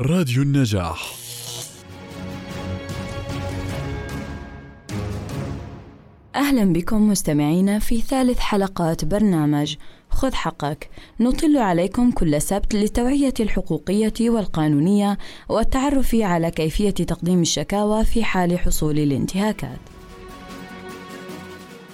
راديو النجاح. أهلا بكم مستمعينا في ثالث حلقات برنامج خذ حقك. نطل عليكم كل سبت للتوعية الحقوقية والقانونية والتعرف على كيفية تقديم الشكاوى في حال حصول الانتهاكات.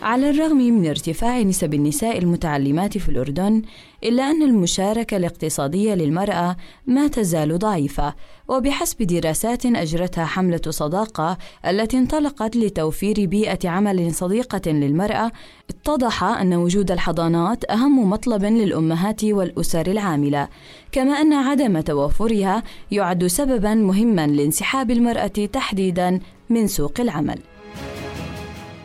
على الرغم من ارتفاع نسب النساء المتعلمات في الأردن إلا أن المشاركة الاقتصادية للمرأة ما تزال ضعيفة وبحسب دراسات أجرتها حملة صداقة التي انطلقت لتوفير بيئة عمل صديقة للمرأة اتضح أن وجود الحضانات أهم مطلب للأمهات والأسر العاملة كما أن عدم توفرها يعد سببا مهما لانسحاب المرأة تحديدا من سوق العمل.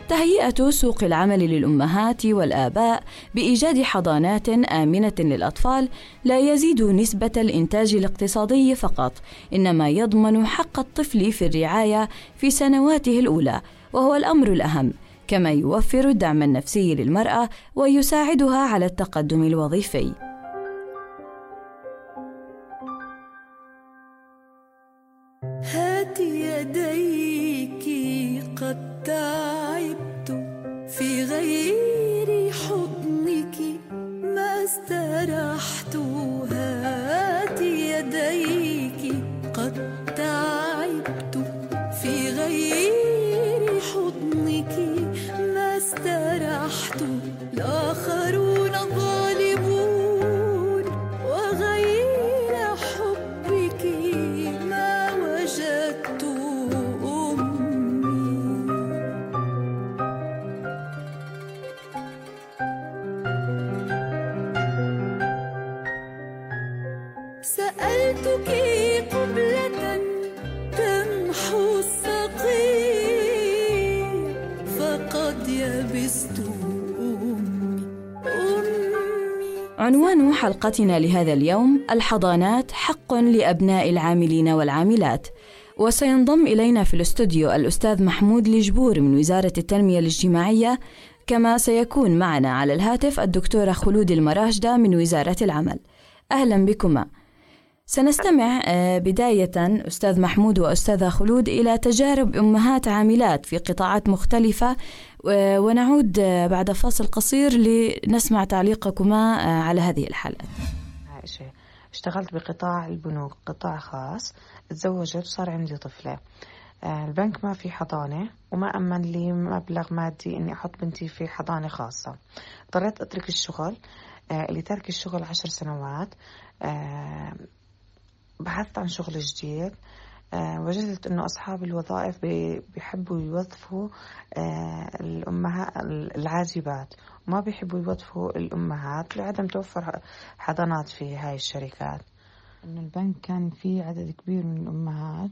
تهيئة سوق العمل للأمهات والآباء بإيجاد حضانات آمنة للأطفال لا يزيد نسبة الإنتاج الاقتصادي فقط، إنما يضمن حق الطفل في الرعاية في سنواته الأولى، وهو الأمر الأهم، كما يوفر الدعم النفسي للمرأة ويساعدها على التقدم الوظيفي. استرحت حلقتنا لهذا اليوم الحضانات حق لأبناء العاملين والعاملات. وسينضم إلينا في الاستوديو الأستاذ محمود لجبور من وزارة التنمية الاجتماعية. كما سيكون معنا على الهاتف الدكتورة خلود المراجدة من وزارة العمل. أهلا بكما. سنستمع آه، بداية أستاذ محمود وأستاذة خلود إلى تجارب أمهات عاملات في قطاعات مختلفة ونعود بعد فاصل قصير لنسمع تعليقكما آه، على هذه الحلقة عائشة اشتغلت بقطاع البنوك قطاع خاص تزوجت وصار عندي طفلة. آه، البنك ما في حضانة وما أمن لي مبلغ مادي إني أحط بنتي في حضانة خاصة. اضطريت أترك الشغل آه، لترك الشغل عشر سنوات. بحثت عن شغل جديد. وجدت إنه أصحاب الوظائف بي- بيحبوا يوظفوا آه، الامهات العازبات وما بيحبوا يوظفوا الأمهات لعدم توفر حضانات في هاي الشركات. إنه البنك كان فيه عدد كبير من الأمهات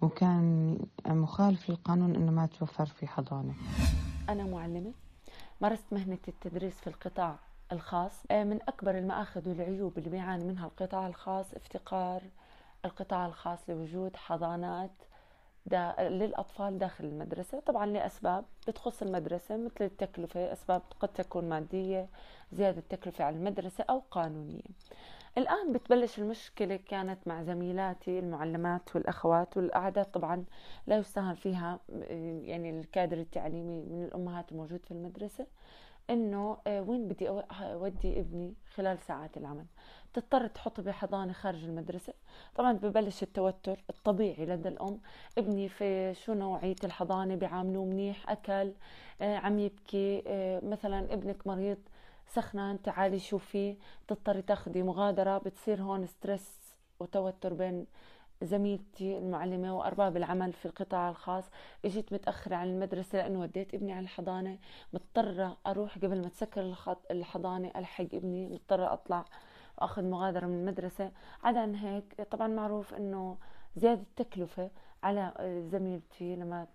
وكان مخالف للقانون إنه ما توفر في حضانة. أنا معلمة مارست مهنة التدريس في القطاع الخاص. آه، من أكبر المآخذ والعيوب اللي بيعاني منها القطاع الخاص افتقار القطاع الخاص لوجود حضانات دا للأطفال داخل المدرسة. طبعا لأسباب بتخص المدرسة مثل التكلفة أسباب قد تكون مادية زيادة التكلفة على المدرسة أو قانونية. الآن بتبلش المشكلة كانت مع زميلاتي المعلمات والأخوات والأعداد طبعا لا يستهان فيها يعني الكادر التعليمي من الأمهات الموجود في المدرسة إنه آه، وين بدي أودي ابني؟ خلال ساعات العمل. تضطر تحطه بحضانة خارج المدرسة. طبعا ببلش التوتر الطبيعي لدى الأم. ابني في شو نوعية الحضانة؟ بيعاملوه منيح أكل آه، عم يبكي آه، مثلا ابنك مريض سخنان تعالي شوفيه تضطري تاخدي مغادرة. بتصير هون ستريس وتوتر بين زميلتي المعلمة وأرباب العمل في القطاع الخاص. إجيت متأخرة عن المدرسة لأنه وديت ابني على الحضانة. مضطرة أروح قبل ما تسكر الحضانة ألحق ابني. مضطرة أطلع وأخذ مغادرة من المدرسة. عدا هيك طبعا معروف أنه زيادة التكلفة على زميلتي لما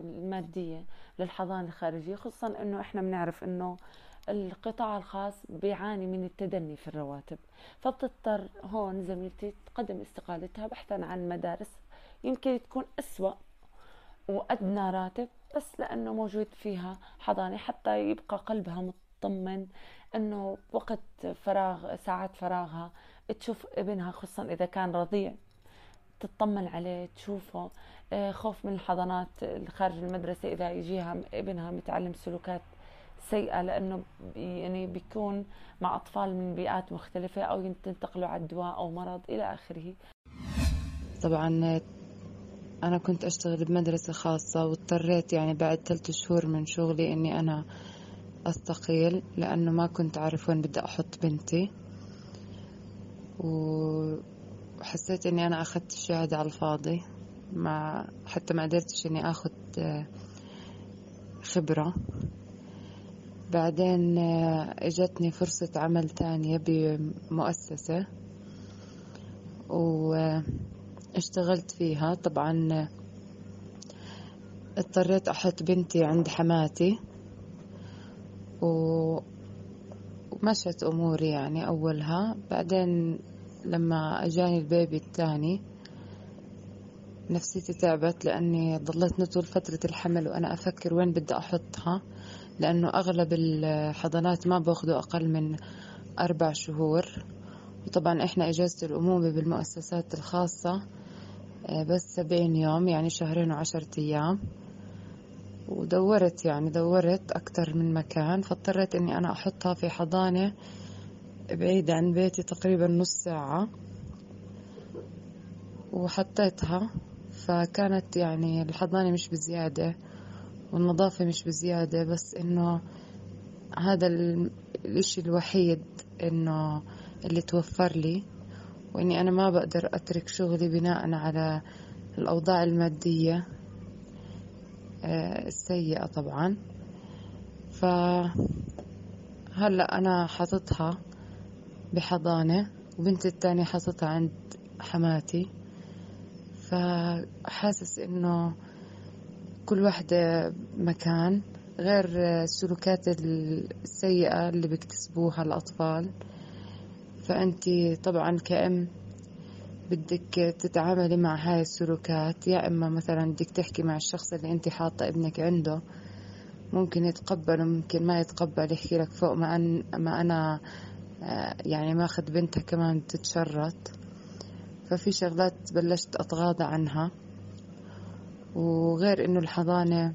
المادية للحضانة الخارجية خصوصا أنه إحنا بنعرف أنه القطاع الخاص بيعاني من التدني في الرواتب. فبتضطر هون زميلتي تقدم استقالتها بحثا عن مدارس يمكن تكون أسوأ وأدنى راتب بس لأنه موجود فيها حضانة حتى يبقى قلبها مطمن أنه وقت فراغ ساعات فراغها تشوف ابنها خصوصا إذا كان رضيع تطمن عليه تشوفه. آه، خوف من الحضانات خارج المدرسة إذا يجيها ابنها متعلم سلوكات سيئة لأنه يعني بيكون مع أطفال من بيئات مختلفة أو تنتقلوا الدواء أو مرض إلى آخره. طبعا أنا كنت أشتغل بمدرسة خاصة واضطريت يعني بعد ثلاثة شهور من شغلي إني أنا أستقيل لأنه ما كنت أعرف وين بدي أحط بنتي. وحسيت إني أنا أخذت الشهادة على الفاضي. ما حتى ما قدرتش إني أخذ خبرة. بعدين إجتني فرصة عمل تانية بمؤسسة. واشتغلت فيها. طبعا اضطريت أحط بنتي عند حماتي. ومشت أموري يعني أولها. بعدين لما أجاني البيبي الثاني نفسيتي تعبت لأني ضليتني طول فترة الحمل وأنا أفكر وين بدي أحطها لأنه أغلب الحضانات ما بأخذوا أقل من أربع شهور. وطبعا إحنا إجازة الأمومة بالمؤسسات الخاصة آه، بس سبعين يوم يعني شهرين وعشرة أيام. ودورت يعني دورت أكتر من مكان فاضطريت إني أنا أحطها في حضانة بعيدة عن بيتي تقريبا نص ساعة. وحطيتها فكانت يعني الحضانة مش بزيادة والنظافة مش بزيادة بس إنه هذا الإشي الوحيد إنه اللي توفر لي. وإني أنا ما بقدر أترك شغلي بناء على الأوضاع المادية. السيئة طبعا. فهلأ أنا حاططها بحضانة وبنتي التانية حاططها عند حماتي. فحاسس إنه كل واحدة مكان غير السلوكات السيئة اللي بيكتسبوها الأطفال. فأنت طبعا كأم بدك تتعاملي مع هاي السلوكات يا إما مثلا بدك تحكي مع الشخص اللي أنت حاطة ابنك عنده ممكن يتقبل وممكن ما يتقبل يحكي لك فوق ما, أن ما أنا آه، يعني ماخذ بنتها كمان تتشرط. ففي شغلات بلشت أتغاضى عنها. وغير إنه الحضانة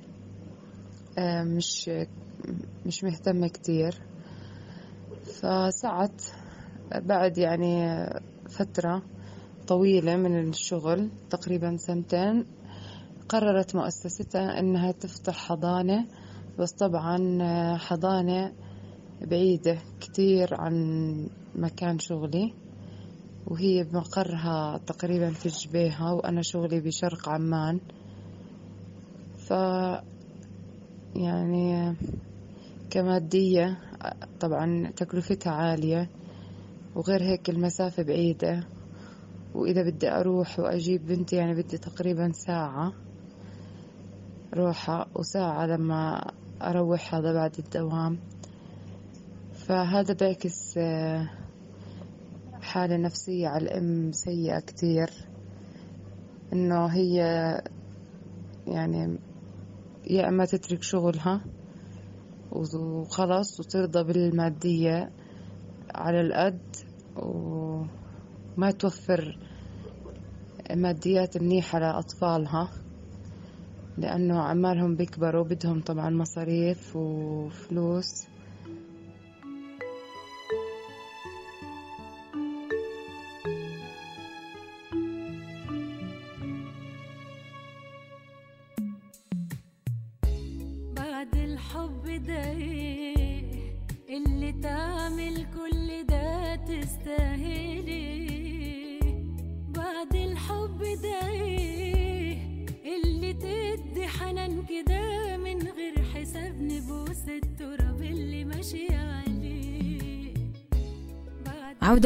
آه، مش مش مهتمة كتير. فسعت بعد يعني فترة طويلة من الشغل تقريبا سنتين. قررت مؤسستها إنها تفتح حضانة بس طبعا آه، حضانة بعيدة كتير عن مكان شغلي وهي بمقرها تقريبا في جبيها وأنا شغلي بشرق عمان. ف يعني كمادية طبعا تكلفتها عالية وغير هيك المسافة بعيدة. وإذا بدي أروح وأجيب بنتي يعني بدي تقريبا ساعة روحة وساعة لما أروح هذا بعد الدوام. فهذا بيعكس حالة نفسية على الأم سيئة كتير. إنه هي يعني يا إما تترك شغلها وخلاص وترضى بالمادية على القد وما توفر ماديات منيحة لأطفالها لأنه عمالهم بيكبروا بدهم طبعا مصاريف وفلوس.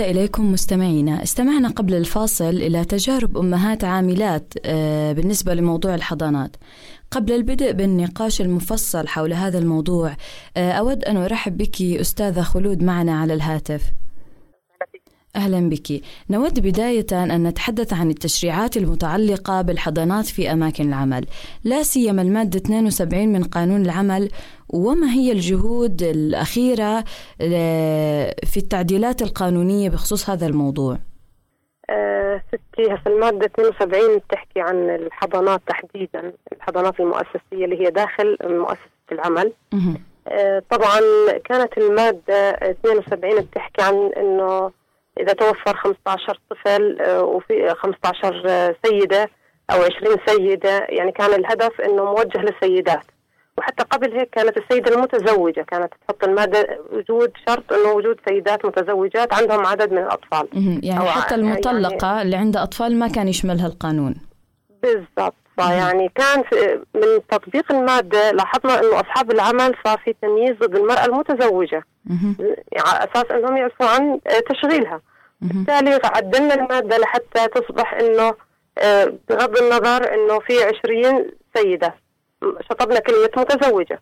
إليكم مستمعينا. استمعنا قبل الفاصل إلى تجارب أمهات عاملات آه، بالنسبة لموضوع الحضانات. قبل البدء بالنقاش المفصل حول هذا الموضوع آه، أود أن أرحب بك أستاذة خلود معنا على الهاتف. أهلا بك. نود بداية أن نتحدث عن التشريعات المتعلقة بالحضانات في أماكن العمل. لا سيما المادة 72 من قانون العمل وما هي الجهود الأخيرة في التعديلات القانونية بخصوص هذا الموضوع؟ آه، ست ستي هسه المادة 72 بتحكي عن الحضانات تحديدا الحضانات المؤسسية اللي هي داخل مؤسسة العمل. آه، طبعا كانت المادة 72 بتحكي عن إنه إذا توفر 15 طفل آه، وفي 15 سيدة أو 20 سيدة يعني كان الهدف إنه موجه للسيدات. وحتى قبل هيك كانت السيدة المتزوجة كانت تحط المادة وجود شرط إنه وجود سيدات متزوجات عندهم عدد من الأطفال. مهم. يعني أو حتى يعني- المطلقة اللي عندها أطفال ما كان يشملها القانون. بالضبط. فيعني كان من تطبيق المادة لاحظنا إنه أصحاب العمل صار في تمييز ضد المرأة المتزوجة. يعني على أساس إنهم يعرفوا عن آه، تشغيلها. بالتالي عدلنا المادة لحتى تصبح إنه آه، بغض النظر إنه في 20 سيدة. شطبنا كلمة متزوجة.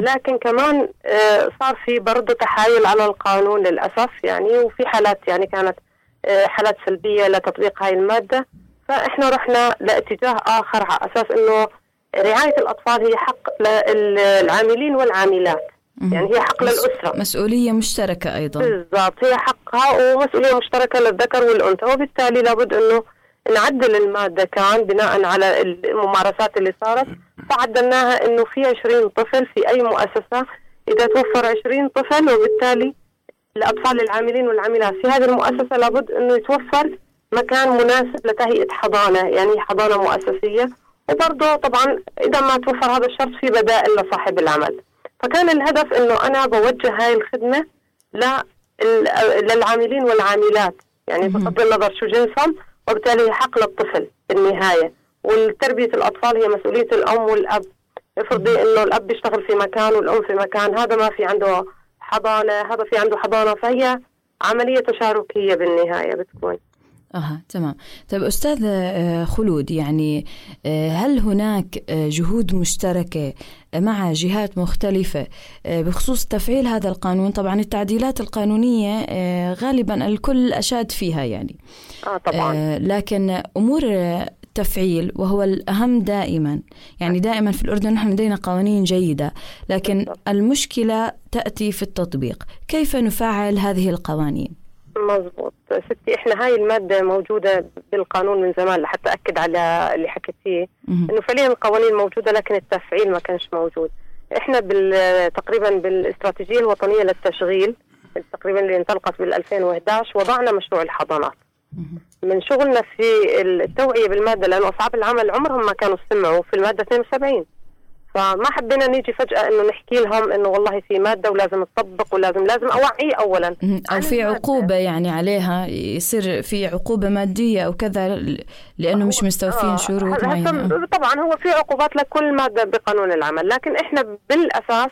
لكن كمان آه، صار في برضه تحايل على القانون للأسف يعني وفي حالات يعني كانت آه، حالات سلبية لتطبيق هاي المادة. فإحنا رحنا لاتجاه آخر على أساس إنه رعاية الأطفال هي حق للعاملين والعاملات. يعني هي حق للأسرة. مسؤولية مشتركة أيضا. بالضبط هي حقها ومسؤولية مشتركة للذكر والأنثى. وبالتالي لابد أنه نعدل المادة كان بناء على الممارسات اللي صارت. فعدلناها أنه في 20 طفل في أي مؤسسة. إذا توفر 20 طفل وبالتالي الأطفال العاملين والعاملات في هذه المؤسسة لابد أنه يتوفر مكان مناسب لتهيئة حضانة يعني حضانة مؤسسية. وبرضه طبعا إذا ما توفر هذا الشرط في بدائل لصاحب العمل. فكان الهدف أنه أنا بوجه هاي الخدمة لل- للعاملين والعاملات. يعني. بغض النظر شو جنسهم وبالتالي حق للطفل في النهاية. والتربية الأطفال هي مسؤولية الأم والأب. افرضي إنه الأب بيشتغل في مكان والأم في مكان هذا ما في عنده حضانة هذا في عنده حضانة فهي عملية تشاركية بالنهاية بتكون. أها تمام. طيب أستاذ آه، خلود يعني آه، هل هناك آه، جهود مشتركة مع جهات مختلفة آه، بخصوص تفعيل هذا القانون؟ طبعا التعديلات القانونية آه، غالبا الكل أشاد فيها يعني. آه طبعا آه، لكن أمور التفعيل وهو الأهم دائما يعني دائما في الأردن نحن لدينا قوانين جيدة لكن. المشكلة تأتي في التطبيق كيف نفعل هذه القوانين؟ مزبوط ستي إحنا هاي المادة موجودة بالقانون من زمان لحتى أكد على اللي حكيتيه. إنه فعليا القوانين موجودة لكن التفعيل ما كانش موجود إحنا بال تقريبا بالاستراتيجية الوطنية للتشغيل تقريبا اللي انطلقت بال 2011 وضعنا مشروع الحضانات. من شغلنا في التوعية بالمادة لأنه اصحاب العمل عمرهم ما كانوا سمعوا في المادة 72 فما حبينا نيجي فجأة إنه نحكي لهم إنه والله في مادة ولازم تطبق ولازم لازم اوعيه اولا مهم. أو في. عقوبة يعني عليها يصير في عقوبة مادية أو كذا لأنه مش مستوفين آه، شروط معينة طبعا هو في عقوبات لكل مادة بقانون العمل لكن إحنا بالأساس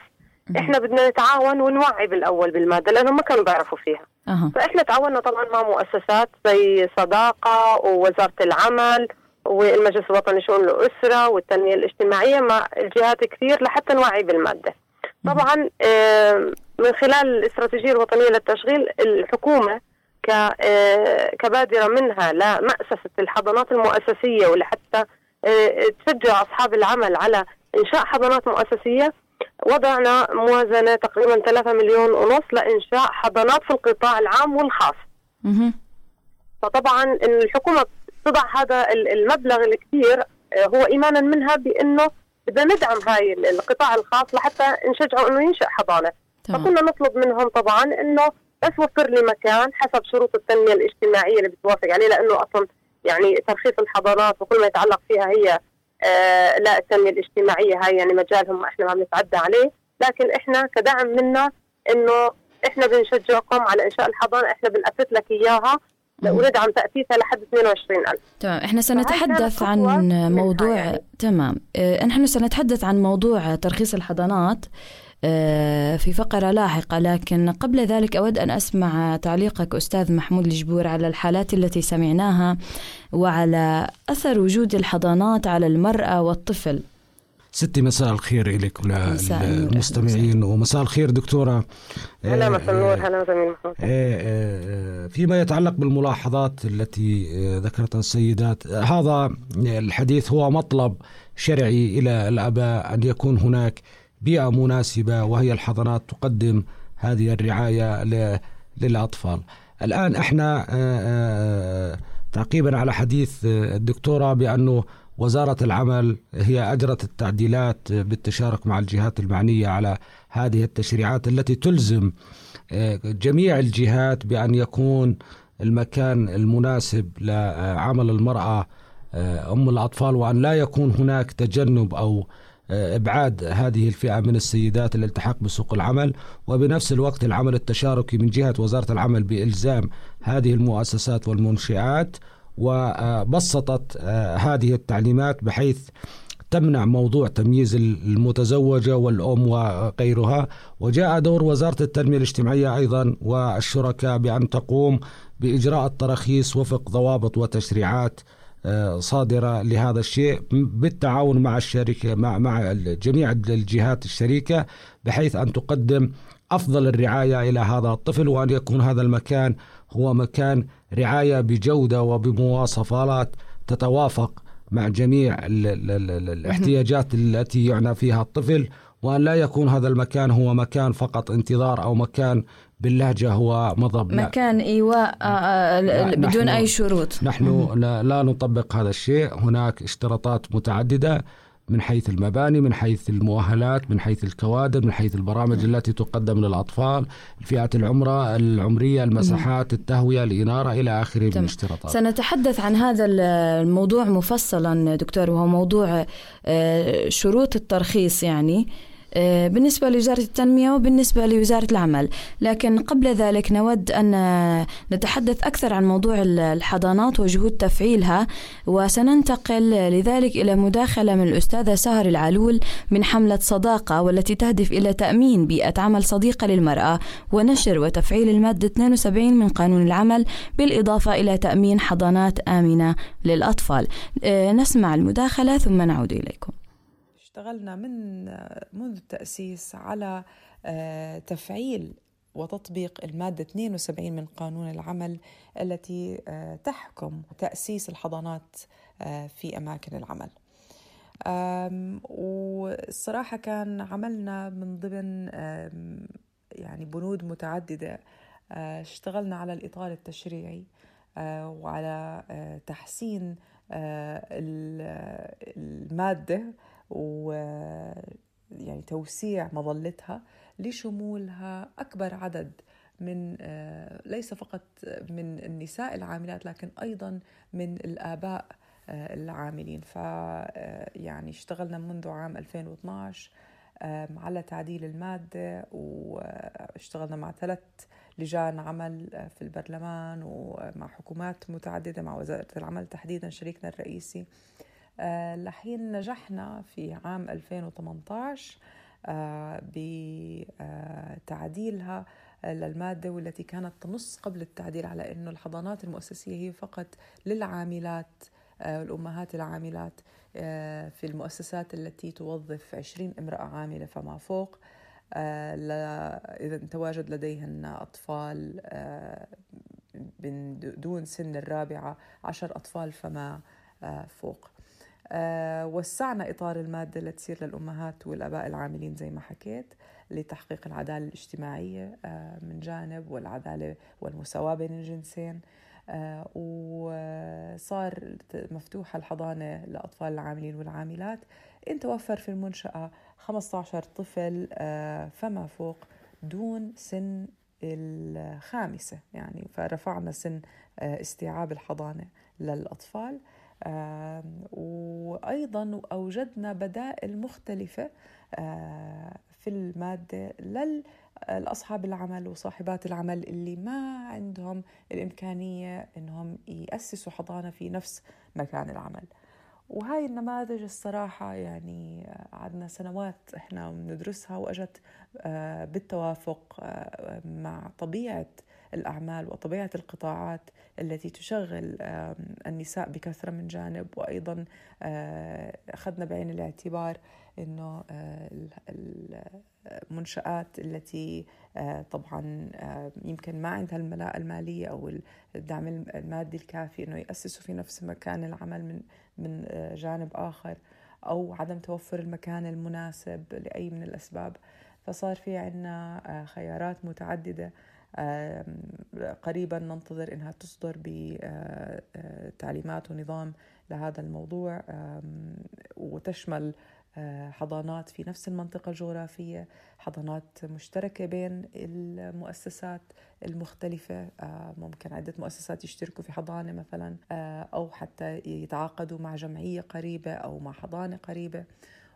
إحنا بدنا نتعاون ونوعي بالأول بالمادة لانهم ما كانوا بيعرفوا فيها. أها. فإحنا تعاوننا طبعا مع مؤسسات زي صداقة ووزارة العمل والمجلس الوطني لشؤون الأسرة والتنمية الاجتماعية مع الجهات كثير لحتى نوعي بالمادة. طبعا من خلال الاستراتيجية الوطنية للتشغيل الحكومة آه، كبادرة منها لمأسسة الحضانات المؤسسية ولحتى آه، تشجع أصحاب العمل على إنشاء حضانات مؤسسية. وضعنا موازنة تقريبا 3 مليون ونص لإنشاء حضانات في القطاع العام والخاص. فطبعا إن الحكومة تضع هذا ال- المبلغ الكثير آه، هو ايمانا منها بإنه بدنا ندعم هاي ال- القطاع الخاص لحتى نشجعه إنه ينشأ حضانة. تمام. فكنا نطلب منهم طبعا إنه بس وفر لي مكان حسب شروط التنمية الاجتماعية اللي بتوافق عليه لأنه أصلا يعني ترخيص الحضانات وكل ما يتعلق فيها هي لا التنمية الاجتماعية هاي يعني مجالهم إحنا ما بنتعدى عليه لكن إحنا كدعم منا إنه إحنا بنشجعكم على إنشاء الحضانة إحنا بنأسس لك إياها. وندعم تأسيسها لحد 22000 تمام إحنا سنتحدث عن موضوع يعني. تمام نحن سنتحدث عن موضوع ترخيص الحضانات في فقرة لاحقة. لكن قبل ذلك أود أن أسمع تعليقك أستاذ محمود الجبور على الحالات التي سمعناها وعلى أثر وجود الحضانات على المرأة والطفل. ستي مساء الخير النور. وللمستمعين ومساء الخير دكتورة. هلا آه، مساء النور آه، هلا زميل محمود آه، آه، فيما يتعلق بالملاحظات التي آه، ذكرتها السيدات آه، هذا الحديث هو مطلب شرعي إلى الآباء أن يكون هناك بيئة مناسبة وهي الحضانات تقدم هذه الرعاية للأطفال. الآن إحنا آه، آه، تعقيبا على حديث الدكتورة بأنه وزارة العمل هي أجرت التعديلات بالتشارك مع الجهات المعنية على هذه التشريعات التي تلزم جميع الجهات بأن يكون المكان المناسب لعمل المرأة أم الأطفال وأن لا يكون هناك تجنب أو إبعاد هذه الفئة من السيدات الالتحاق بسوق العمل وبنفس الوقت العمل التشاركي من جهة وزارة العمل بإلزام هذه المؤسسات والمنشئات وبسطت هذه التعليمات بحيث تمنع موضوع تمييز المتزوجة والأم وغيرها. وجاء دور وزارة التنمية الاجتماعية أيضا والشركاء بأن تقوم بإجراء التراخيص وفق ضوابط وتشريعات صادرة لهذا الشيء بالتعاون مع الشركة مع مع جميع الجهات الشريكة بحيث أن تقدم أفضل الرعاية إلى هذا الطفل وأن يكون هذا المكان هو مكان رعاية بجودة وبمواصفات تتوافق مع جميع ال ال ال الاحتياجات التي يعنى فيها الطفل وأن لا يكون هذا المكان هو مكان فقط انتظار أو مكان باللهجة هو مضب. مكان إيواء بدون أي شروط. نحن لا, لا نطبق هذا الشيء. هناك اشتراطات متعددة من حيث المباني من حيث المؤهلات من حيث الكوادر من حيث البرامج التي تقدم للأطفال. الفئات العمرة العمرية المساحات التهوية الإنارة إلى آخره من الاشتراطات. سنتحدث عن هذا الموضوع مفصلا دكتور. وهو موضوع شروط الترخيص يعني. بالنسبة لوزارة التنمية وبالنسبة لوزارة العمل. لكن قبل ذلك نود أن نتحدث أكثر عن موضوع الحضانات وجهود تفعيلها وسننتقل لذلك إلى مداخلة من الأستاذة سهر العلول من حملة صداقة والتي تهدف إلى تأمين بيئة عمل صديقة للمرأة ونشر وتفعيل المادة 72 من قانون العمل بالإضافة إلى تأمين حضانات آمنة للأطفال. نسمع المداخلة ثم نعود إليكم. اشتغلنا من منذ التأسيس على تفعيل وتطبيق المادة 72 من قانون العمل التي تحكم تأسيس الحضانات في أماكن العمل. والصراحة كان عملنا من ضمن يعني بنود متعددة. اشتغلنا على الإطار التشريعي وعلى تحسين المادة و يعني توسيع مظلتها لشمولها أكبر عدد من ليس فقط من النساء العاملات لكن أيضا من الآباء العاملين. ف يعني اشتغلنا منذ عام 2012 على تعديل المادة واشتغلنا مع ثلاث لجان عمل في البرلمان ومع حكومات متعددة مع وزارة العمل تحديدا شريكنا الرئيسي. لحين نجحنا في عام 2018 بتعديلها للمادة والتي كانت تنص قبل التعديل على أنه الحضانات المؤسسية هي فقط للعاملات الأمهات العاملات في المؤسسات التي توظف 20 امرأة عاملة فما فوق إذا تواجد لديهن أطفال دون سن الرابعة عشر أطفال فما فوق. وسعنا إطار المادة لتصير للأمهات والأباء العاملين زي ما حكيت لتحقيق العدالة الاجتماعية أه من جانب والعدالة والمساواة بين الجنسين أه وصار مفتوحة الحضانة لأطفال العاملين والعاملات. إن توفر في المنشأة 15 طفل فما فوق دون سن الخامسة يعني فرفعنا سن استيعاب الحضانة للأطفال. وأيضا أوجدنا بدائل مختلفة في المادة للأصحاب العمل وصاحبات العمل اللي ما عندهم الإمكانية أنهم يأسسوا حضانة في نفس مكان العمل. وهاي النماذج الصراحة يعني عدنا سنوات إحنا بندرسها وأجت بالتوافق مع طبيعة الأعمال وطبيعة القطاعات التي تشغل النساء بكثرة من جانب. وأيضا أخذنا بعين الاعتبار أنه المنشآت التي طبعا يمكن ما عندها الملاءة المالية أو الدعم المادي الكافي أنه يأسسوا في نفس مكان العمل من من جانب آخر أو عدم توفر المكان المناسب لأي من الأسباب. فصار في عنا خيارات متعددة قريبا ننتظر إنها تصدر بتعليمات ونظام لهذا الموضوع. وتشمل آه، حضانات في نفس المنطقة الجغرافية حضانات مشتركة بين المؤسسات المختلفة. آه، ممكن عدة مؤسسات يشتركوا في حضانة مثلا آه، أو حتى يتعاقدوا مع جمعية قريبة أو مع حضانة قريبة.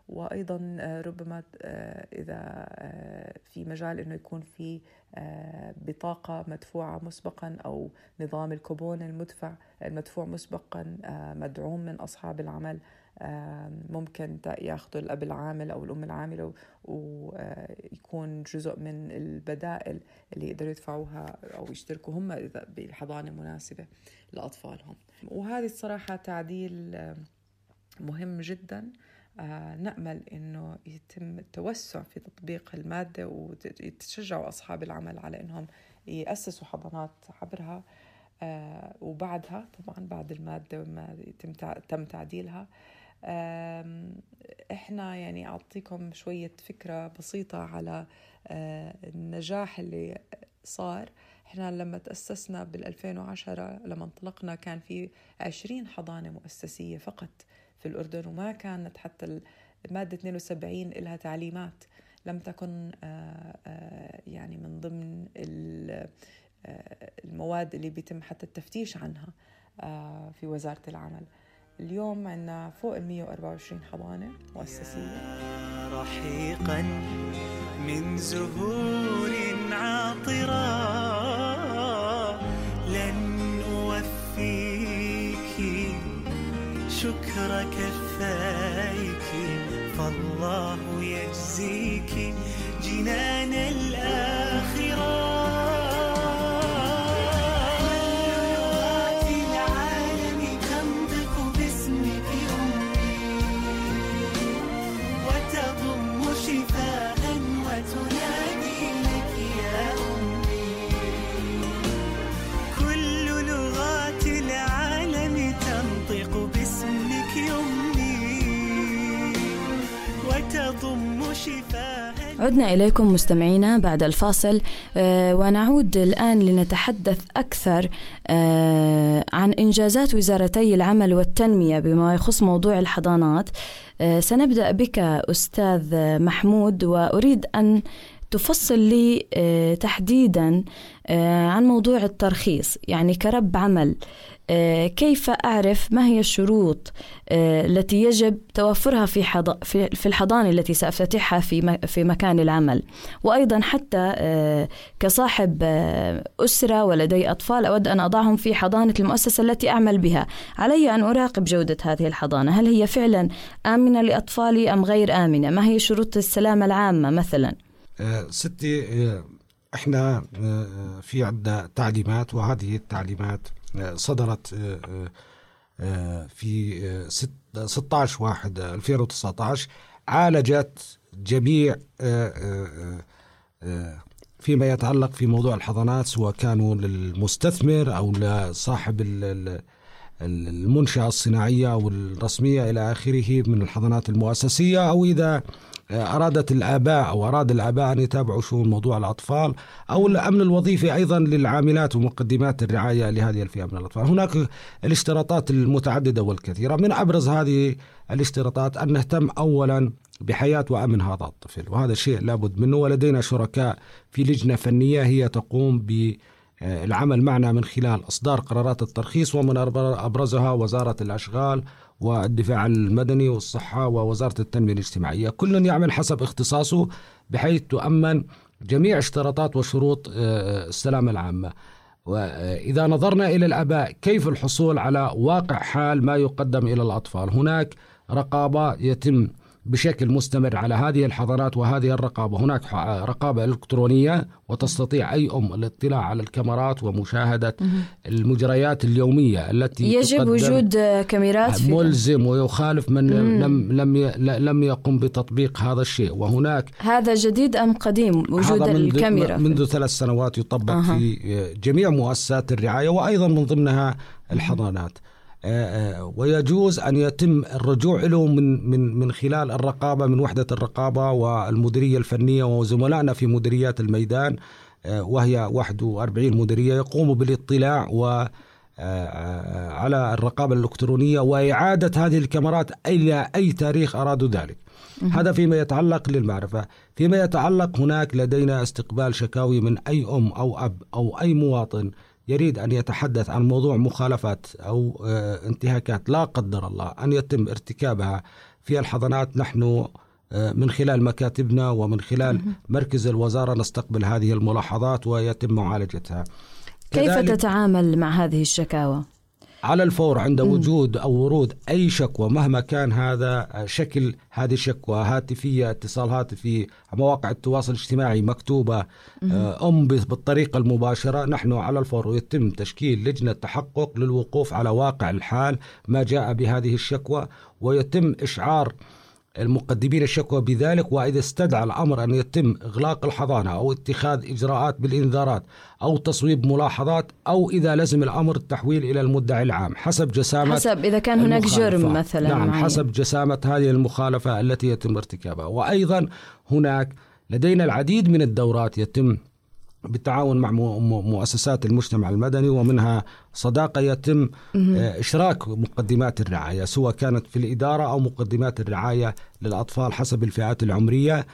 وأيضا آه، ربما آه، إذا آه، في مجال إنه يكون في آه، بطاقة مدفوعة مسبقا أو نظام الكوبون المدفع المدفوع مسبقا آه، مدعوم من أصحاب العمل. آه، ممكن ياخذوا الأب العامل أو الأم العاملة ويكون جزء من البدائل اللي يقدروا يدفعوها أو يشتركوا هم إذا بحضانه مناسبه لأطفالهم. وهذه الصراحة تعديل مهم جدا. نأمل أنه يتم التوسع في تطبيق المادة ويتشجعوا أصحاب العمل على أنهم يأسسوا حضانات عبرها آه، وبعدها طبعا بعد المادة ما يتم تم تعديلها. إحنا يعني أعطيكم شوية فكرة بسيطة على آه، النجاح اللي صار. إحنا لما تأسسنا بال 2010 لما انطلقنا كان في 20 حضانة مؤسسية فقط. في الأردن وما كانت حتى المادة 72 لها تعليمات. لم تكن آه، آه، يعني من ضمن آه، المواد اللي بيتم حتى التفتيش عنها في وزارة العمل. اليوم عندنا فوق ال 124 حضانة مؤسسية. رحيقا من زهور عاطرة like it عدنا إليكم مستمعينا بعد الفاصل آه، ونعود الآن لنتحدث أكثر آه، عن إنجازات وزارتي العمل والتنمية بما يخص موضوع الحضانات. آه، سنبدأ بك أستاذ محمود وأريد أن تفصل لي تحديدا عن موضوع الترخيص. يعني كرب عمل كيف أعرف ما هي الشروط آه، التي يجب توفرها في في الحضانة التي سأفتتحها في في مكان العمل. وأيضا حتى آه، كصاحب آه، أسرة ولدي أطفال أود أن أضعهم في حضانة المؤسسة التي أعمل بها. علي أن أراقب جودة هذه الحضانة. هل هي فعلا آمنة لأطفالي أم غير آمنة؟ ما هي شروط السلامة العامة مثلا؟ آه، ستي آه، إحنا آه، في عندنا تعليمات وهذه التعليمات آه، صدرت آه، آه، آه، في آه، ست- 16 واحد 2019 عالجت جميع فيما يتعلق في موضوع الحضانات سواء كانوا للمستثمر أو لصاحب ال- ال- المنشأة الصناعية والرسمية إلى آخره من الحضانات المؤسسية أو إذا أرادت الآباء أو أراد الآباء أن يتابعوا شؤون موضوع الأطفال أو الأمن الوظيفي أيضا للعاملات ومقدمات الرعاية لهذه الفئة من الأطفال. هناك الاشتراطات المتعددة والكثيرة. من أبرز هذه الاشتراطات أن نهتم أولا بحياة وأمن هذا الطفل وهذا شيء لابد منه. ولدينا شركاء في لجنة فنية هي تقوم ب العمل معنا من خلال إصدار قرارات الترخيص ومن أبرزها وزارة الأشغال والدفاع المدني والصحة ووزارة التنمية الاجتماعية. كل يعمل حسب اختصاصه بحيث تؤمن جميع اشتراطات وشروط آه، السلامة العامة. وإذا نظرنا إلى الآباء كيف الحصول على واقع حال ما يقدم إلى الأطفال؟ هناك رقابة يتم بشكل مستمر على هذه الحضانات وهذه الرقابة. هناك رقابة إلكترونية وتستطيع أي أم الاطلاع على الكاميرات ومشاهدة المجريات اليومية التي يجب وجود كاميرات في ملزم ويخالف من لم لم ي- لم يقم بتطبيق هذا الشيء. وهناك هذا جديد أم قديم؟ وجود هذا منذ- الكاميرا منذ ثلاث سنوات يطبق أها. في جميع مؤسسات الرعاية وأيضا من ضمنها الحضانات. آه، ويجوز أن يتم الرجوع له من من من خلال الرقابة من وحدة الرقابة والمديرية الفنية وزملائنا في مديريات الميدان آه، وهي 41 مديرية يقوموا بالاطلاع و آه، على الرقابة الإلكترونية وإعادة هذه الكاميرات إلى أي تاريخ أرادوا ذلك. هذا فيما يتعلق للمعرفة. فيما يتعلق هناك لدينا استقبال شكاوي من أي أم أو أب أو أي مواطن. يريد أن يتحدث عن موضوع مخالفات أو آه، انتهاكات لا قدر الله أن يتم ارتكابها في الحضانات. نحن آه، من خلال مكاتبنا ومن خلال مركز الوزارة نستقبل هذه الملاحظات ويتم معالجتها. كيف تتعامل مع هذه الشكاوى؟ على الفور عند وجود أو ورود أي شكوى مهما كان هذا شكل هذه الشكوى هاتفية اتصال هاتفي مواقع التواصل الاجتماعي مكتوبة آه، أم بالطريقة المباشرة نحن على الفور ويتم تشكيل لجنة تحقق للوقوف على واقع الحال ما جاء بهذه الشكوى ويتم إشعار المقدمين الشكوى بذلك وإذا استدعى الأمر أن يتم إغلاق الحضانة أو اتخاذ إجراءات بالإنذارات أو تصويب ملاحظات أو إذا لزم الأمر التحويل إلى المدعي العام حسب جسامة حسب إذا كان هناك. جرم مثلا نعم معين. حسب جسامة هذه المخالفة التي يتم ارتكابها وأيضا هناك لدينا العديد من الدورات يتم بالتعاون مع مؤسسات المجتمع المدني ومنها صداقة يتم آه، إشراك مقدمات الرعاية سواء كانت في الإدارة أو مقدمات الرعاية للأطفال حسب الفئات العمرية.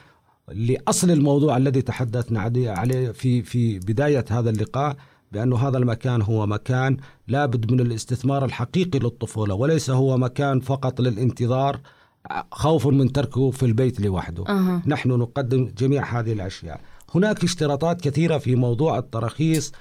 لأصل الموضوع الذي تحدثنا عليه- في في بداية هذا اللقاء بأن هذا المكان هو مكان لابد من الاستثمار الحقيقي للطفولة وليس هو مكان فقط للانتظار خوف من تركه في البيت لوحده. أها. نحن نقدم جميع هذه الأشياء. هناك اشتراطات كثيرة في موضوع التراخيص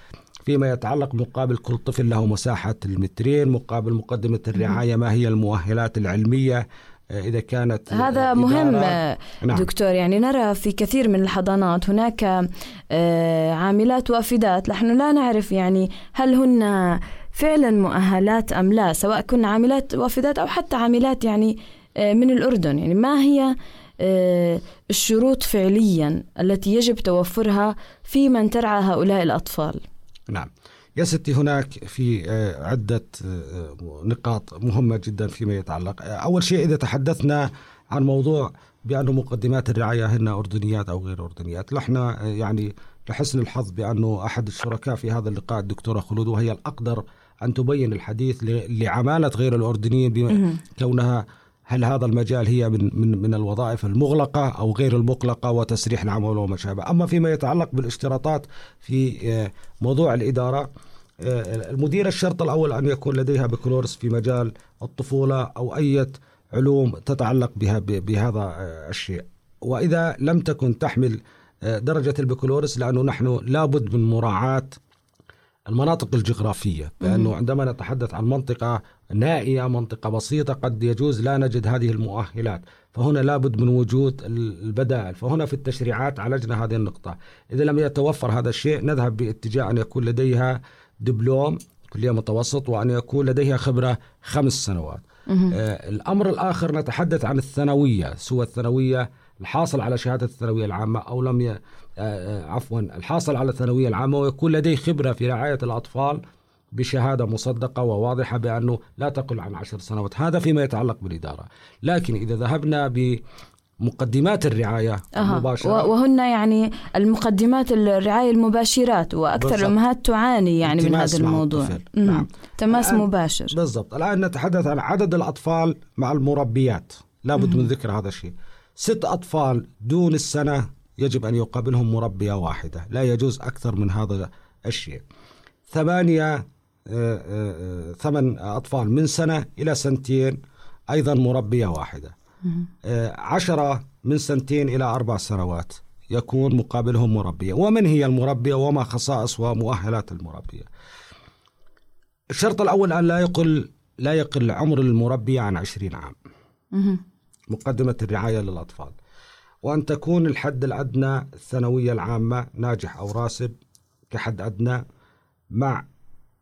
فيما يتعلق مقابل كل طفل له مساحة المترين مقابل مقدمة الرعاية ما هي المؤهلات العلمية آه، إذا كانت هذا مهم. آه، نعم. دكتور يعني نرى في كثير من الحضانات هناك آه، عاملات وافدات نحن لا نعرف يعني هل هن فعلا مؤهلات أم لا سواء كن عاملات وافدات أو حتى عاملات يعني من الأردن يعني ما هي الشروط فعليا التي يجب توفرها في من ترعى هؤلاء الأطفال. نعم. يا ستي هناك في آه، عدة آه، نقاط مهمة جدا فيما يتعلق. آه، أول شيء إذا تحدثنا عن موضوع بأن مقدمات الرعاية هن أردنيات أو غير أردنيات نحن آه، يعني لحسن الحظ بأنه أحد الشركاء في هذا اللقاء الدكتورة خلود وهي الأقدر أن تبين الحديث لعمالة غير الأردنيين كونها هل هذا المجال هي من من من الوظائف المغلقة أو غير المغلقة وتسريح العمل وما شابه، أما فيما يتعلق بالاشتراطات في آه، موضوع الإدارة آه، المدير الشرط الأول أن يكون لديها بكالوريوس في مجال الطفولة أو أي علوم تتعلق بها بهذا آه، الشيء، وإذا لم تكن تحمل درجة البكالوريوس لأنه نحن لابد من مراعاة المناطق الجغرافية لأنه عندما نتحدث عن منطقة نائية منطقة بسيطة قد يجوز لا نجد هذه المؤهلات. فهنا لابد من وجود البدائل. فهنا في التشريعات عالجنا هذه النقطة. إذا لم يتوفر هذا الشيء نذهب باتجاه أن يكون لديها دبلوم كلية متوسط وأن يكون لديها خبرة خمس سنوات. آه الأمر الآخر نتحدث عن الثانوية سوى الثانوية الحاصل على شهادة الثانوية العامة أو لم ي... آه، آه، عفوا الحاصل على الثانوية العامة ويكون لديه خبرة في رعاية الأطفال بشهادة مصدقة وواضحة بأنه لا تقل عن عشر سنوات. هذا فيما يتعلق بالإدارة. لكن إذا ذهبنا بمقدمات الرعاية أها. المباشرة وهن يعني المقدمات الرعاية المباشرات وأكثر. الأمهات تعاني يعني من هذا الموضوع. نعم. تماس مباشر. بالضبط. الآن نتحدث عن عدد الأطفال مع المربيات. لابد من ذكر هذا الشيء. ست أطفال دون السنة يجب أن يقابلهم مربية واحدة. لا يجوز أكثر من هذا الشيء. ثمانية ثمان أطفال من سنة إلى سنتين أيضا مربية واحدة. آه، عشرة من سنتين إلى أربع سنوات يكون مقابلهم مربية. ومن هي المربية؟ وما خصائص ومؤهلات المربية. الشرط الأول أن لا يقل لا يقل عمر المربي عن عشرين عام. مقدمة الرعاية للأطفال. وأن تكون الحد الأدنى الثانوية العامة ناجح أو راسب كحد أدنى مع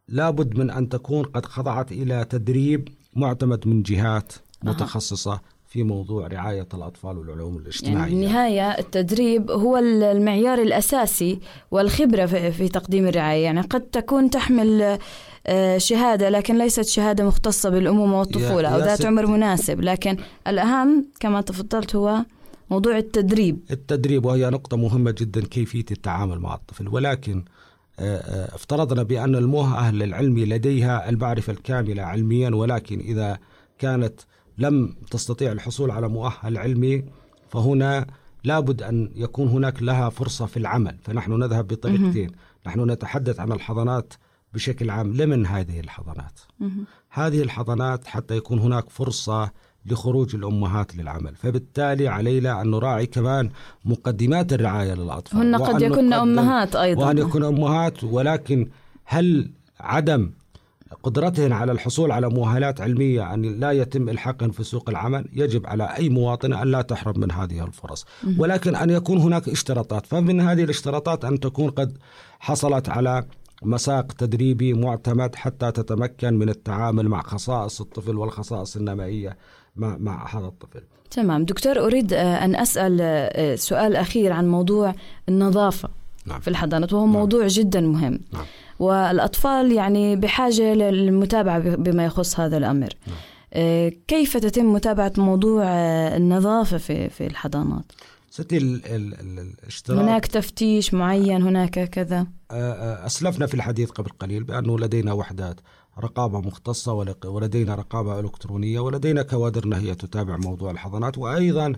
لابد من أن تكون قد خضعت إلى تدريب معتمد من جهات متخصصة في موضوع رعاية الأطفال والعلوم يعني الاجتماعية بالنهاية التدريب هو المعيار الأساسي والخبرة في تقديم الرعاية. يعني قد تكون تحمل آه، شهادة لكن ليست شهادة مختصة بالأمومة والطفولة أو ذات. عمر مناسب. لكن الأهم كما تفضلت هو موضوع التدريب. التدريب وهي نقطة مهمة جدا كيفية التعامل مع الطفل. ولكن افترضنا بأن المؤهل العلمي لديها المعرفة الكاملة علميا ولكن إذا كانت لم تستطيع الحصول على مؤهل علمي فهنا لابد أن يكون هناك لها فرصة في العمل. فنحن نذهب بطريقتين. نحن نتحدث عن الحضانات بشكل عام. لمن هذه الحضانات؟ هذه الحضانات حتى يكون هناك فرصة لخروج الأمهات للعمل. فبالتالي علينا أن نراعي كمان مقدمات الرعاية للأطفال. هن قد يكن أمهات أيضا. وأن يكون أمهات ولكن هل عدم قدرتهن على الحصول على مؤهلات علمية أن لا يتم إلحاقهن في سوق العمل؟ يجب على أي مواطنة أن لا تحرم من هذه الفرص. ولكن أن يكون هناك اشتراطات. فمن هذه الاشتراطات أن تكون قد حصلت على مساق تدريبي معتمد حتى تتمكن من التعامل مع خصائص الطفل والخصائص النمائية. مع, مع هذا الطفل. تمام. دكتور أريد آه، أن أسأل آه، سؤال أخير عن موضوع النظافة نعم. في الحضانات وهو موضوع جدا مهم. نعم. والأطفال يعني بحاجة للمتابعة بما يخص هذا الأمر. آه، كيف تتم متابعة موضوع النظافة في في الحضانات؟ ستي ال ال ال الاشتراك. هناك تفتيش معين هناك كذا؟ أسلفنا في الحديث قبل قليل بأنه لدينا وحدات. رقابة مختصة ولدينا رقابة إلكترونية ولدينا كوادرنا هي تتابع موضوع الحضانات وأيضا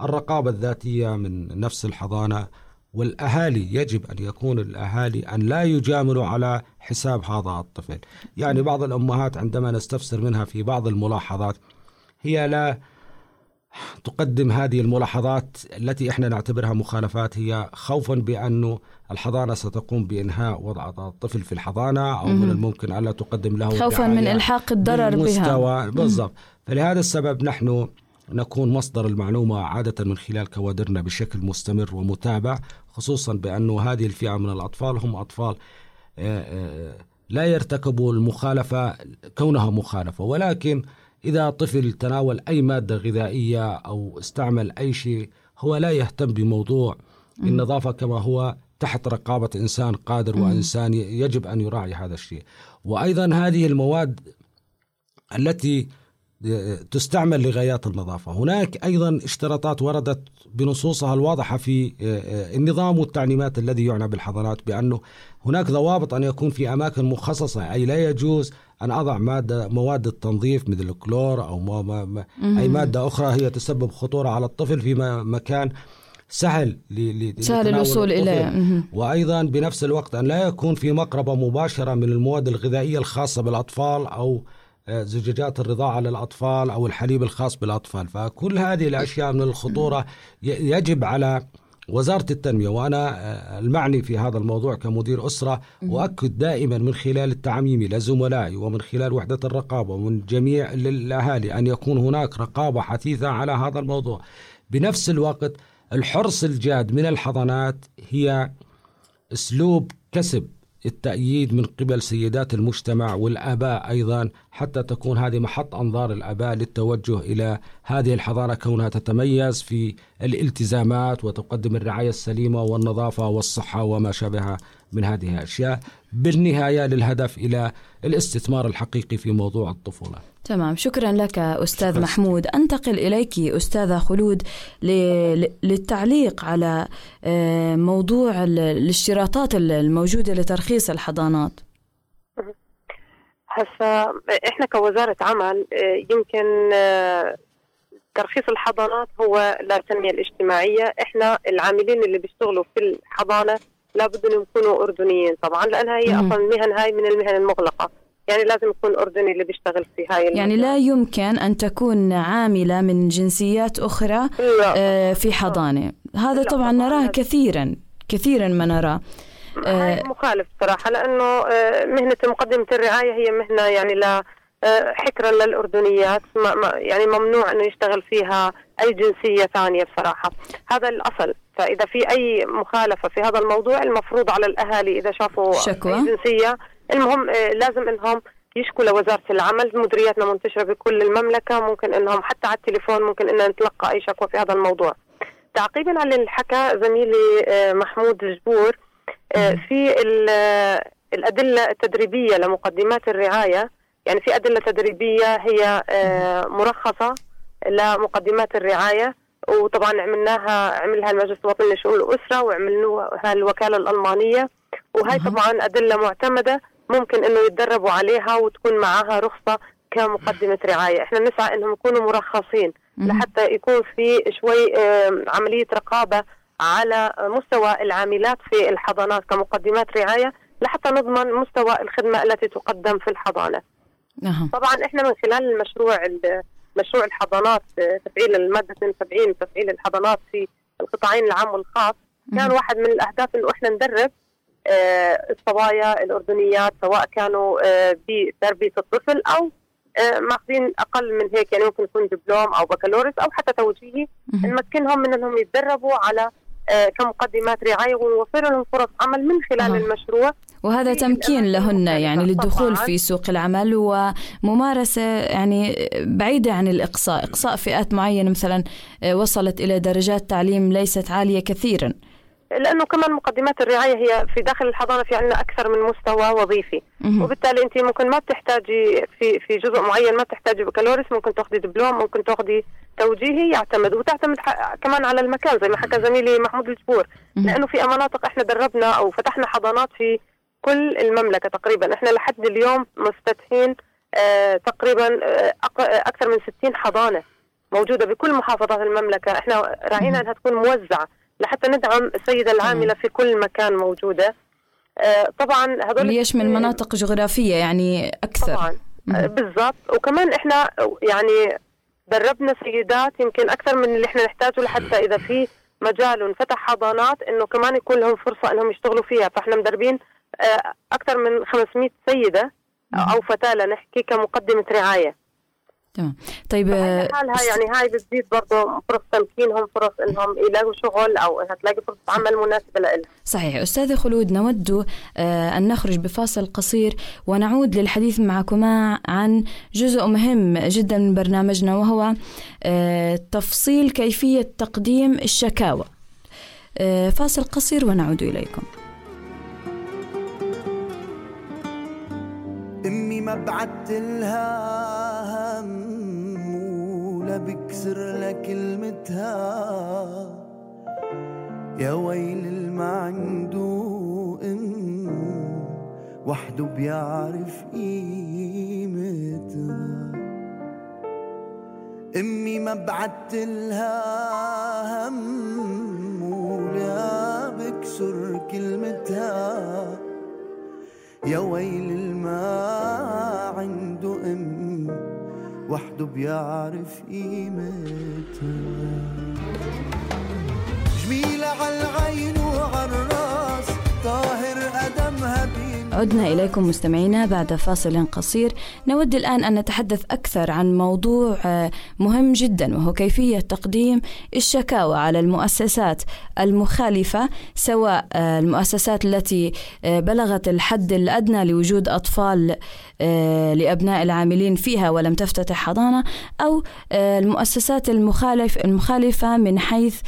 الرقابة الذاتية من نفس الحضانة والأهالي. يجب أن يكون الأهالي أن لا يجاملوا على حساب هذا الطفل. يعني بعض الأمهات عندما نستفسر منها في بعض الملاحظات هي لا تقدم هذه الملاحظات التي إحنا نعتبرها مخالفات هي خوفا بانه الحضانة ستقوم بإنهاء وضع الطفل في الحضانة أو من الممكن ألا تقدم له خوفا من إلحاق الضرر بها. بالضبط. فلهذا السبب نحن نكون مصدر المعلومة عادة من خلال كوادرنا بشكل مستمر ومتابع خصوصا بأنه هذه الفئة من الأطفال هم أطفال آه، آه، لا يرتكبوا المخالفة كونها مخالفة. ولكن إذا طفل تناول أي مادة غذائية أو استعمل أي شيء هو لا يهتم بموضوع النظافة كما هو تحت رقابة إنسان قادر وإنسان يجب أن يراعي هذا الشيء. وأيضا هذه المواد التي تستعمل لغايات النظافة. هناك أيضا اشتراطات وردت بنصوصها الواضحة في النظام والتعليمات الذي يعنى بالحضانات بأنه هناك ضوابط أن يكون في أماكن مخصصة أي لا يجوز أن أضع مادة مواد التنظيف مثل الكلور أو ما ما ما أي مادة أخرى هي تسبب خطورة على الطفل في مكان سهل سهل الوصول. إليه. وأيضا بنفس الوقت أن لا يكون في مقربة مباشرة من المواد الغذائية الخاصة بالأطفال أو آه، زجاجات الرضاعة للأطفال أو الحليب الخاص بالأطفال فكل هذه الأشياء من الخطورة يجب على وزارة التنمية وأنا آه، المعني في هذا الموضوع كمدير أسرة أؤكد دائما من خلال التعميم لزملائي ومن خلال وحدة الرقابة ومن جميع ال- الأهالي أن يكون هناك رقابة حثيثة على هذا الموضوع. بنفس الوقت الحرص الجاد من الحضانات هي أسلوب كسب. التأييد من قبل سيدات المجتمع والآباء أيضا حتى تكون هذه محط أنظار الآباء للتوجه إلى هذه الحضانة كونها تتميز في الالتزامات وتقدم الرعاية السليمة والنظافة والصحة وما شابه من هذه الأشياء بالنهاية للهدف إلى الاستثمار الحقيقي في موضوع الطفولة. تمام. شكرا لك أستاذ شكراً. محمود. أنتقل إليك أستاذة خلود للتعليق على آه، موضوع ال- الاشتراطات ال- الموجودة لترخيص الحضانات. هسا إحنا كوزارة عمل آه، يمكن آه، ترخيص الحضانات هو للتنمية الاجتماعية. إحنا العاملين اللي بيشتغلوا في الحضانة لابد إنهم يكونوا أردنيين طبعا لانها هي. أصلا المهن هاي من المهن المغلقة. يعني لازم يكون أردني اللي بيشتغل في هاي يعني المهن. لا يمكن أن تكون عاملة من جنسيات أخرى لا آه، في حضانة هذا لا طبعا. نراه كثيرا كثيرا ما نراه هاي مخالف صراحة لأنه آه، مهنة مقدمة الرعاية هي مهنة يعني لا آه، حكرا للأردنيات يعني ممنوع أنه يشتغل فيها أي جنسية ثانية بصراحة هذا الأصل فإذا في أي مخالفة في هذا الموضوع المفروض على الأهالي إذا شافوا شكوى. أي جنسية المهم آه، لازم أنهم يشكوا لوزارة العمل. مديرياتنا منتشرة بكل المملكة. ممكن أنهم حتى على التليفون ممكن أن نتلقى أي شكوى في هذا الموضوع. تعقيبا على اللي حكى زميلي آه، محمود الجبور آه، في ال- الأدلة التدريبية لمقدمات الرعاية. يعني في أدلة تدريبية هي مرخصة لمقدمات الرعاية. وطبعا عملناها عملها المجلس الوطني لشؤون الأسرة وعملناها الوكالة الألمانية. وهي. طبعا أدلة معتمدة. ممكن إنه يتدربوا عليها وتكون معاها رخصة كمقدمة رعاية، إحنا نسعى إنهم يكونوا مرخصين. لحتى يكون في شوي عملية رقابة على مستوى العاملات في الحضانات كمقدمات رعاية لحتى نضمن مستوى الخدمة التي تقدم في الحضانة. أها. طبعا إحنا من خلال المشروع ال- مشروع الحضانات آه، تفعيل المادة 72 تفعيل الحضانات في القطاعين العام والخاص كان. واحد من الأهداف إنه إحنا ندرب الصبايا الأردنيات سواء كانوا آه، بتربية الطفل أو آه، ماخذين أقل من هيك يعني ممكن يكون دبلوم أو بكالوريوس أو حتى توجيهي. نمكنهم من إنهم يتدربوا على آه، كمقدمات رعاية ونوفر لهم فرص عمل من خلال آه. المشروع وهذا تمكين لهن يعني للدخول. في سوق العمل وممارسة يعني بعيدة عن الإقصاء إقصاء فئات معينة مثلا آه، وصلت إلى درجات تعليم ليست عالية كثيرا لأنه كمان مقدمات الرعاية هي في داخل الحضانة في عندنا أكثر من مستوى وظيفي. وبالتالي أنت ممكن ما بتحتاجي في في جزء معين ما بتحتاجي بكالوريوس ممكن تاخذي دبلوم ممكن تاخذي توجيهي يعتمد. وتعتمد كمان على المكان زي ما حكى زميلي محمود الجبور. لأنه في مناطق إحنا دربنا أو فتحنا حضانات في كل المملكة تقريبا. إحنا لحد اليوم مفتتحين آه تقريبا آه أكثر من 60 حضانة موجودة بكل محافظات المملكة. إحنا راعينا إنها تكون موزعة. لحتى ندعم السيدة العاملة في كل مكان موجودة. آه طبعا هذول ليشمل مناطق جغرافية يعني أكثر؟ طبعا. آه، بالضبط. وكمان إحنا يعني دربنا سيدات يمكن أكثر من اللي إحنا نحتاجه لحتى إذا في مجال انفتح حضانات إنه كمان يكون لهم فرصة إنهم يشتغلوا فيها. فإحنا مدربين آه، أكثر من 500 سيدة أو فتاة لنحكي كمقدمة رعاية. تمام. طيب آه، حالها يعني هاي بتزيد برضه فرص تمكينهم فرص إنهم يلاقوا شغل أو انها تلاقي فرصة عمل مناسبة لهم صحيح. أستاذة خلود نود آه، أن نخرج بفاصل قصير ونعود للحديث معكما عن جزء مهم جدا من برنامجنا وهو آه، تفصيل كيفية تقديم الشكاوى. فاصل قصير ونعود إليكم. ما بعت لها هم ولا بكسر لها كلمتها. يا ويل ما عنده ام وحده بيعرف قيمتها. أمي ما بعت لها هم ولا بكسر كلمتها. يا ويل الما عنده أم وحده بيعرف قيمتها. جميلة عالعين وعالراس عدنا إليكم مستمعينا بعد فاصل قصير. نود الآن أن نتحدث أكثر عن موضوع آه، مهم جدا وهو كيفية تقديم الشكاوى على المؤسسات المخالفة سواء آه، المؤسسات التي آه، بلغت الحد الأدنى لوجود أطفال لأبناء العاملين فيها ولم تفتتح حضانة أو المؤسسات المخالف المخالفة من حيث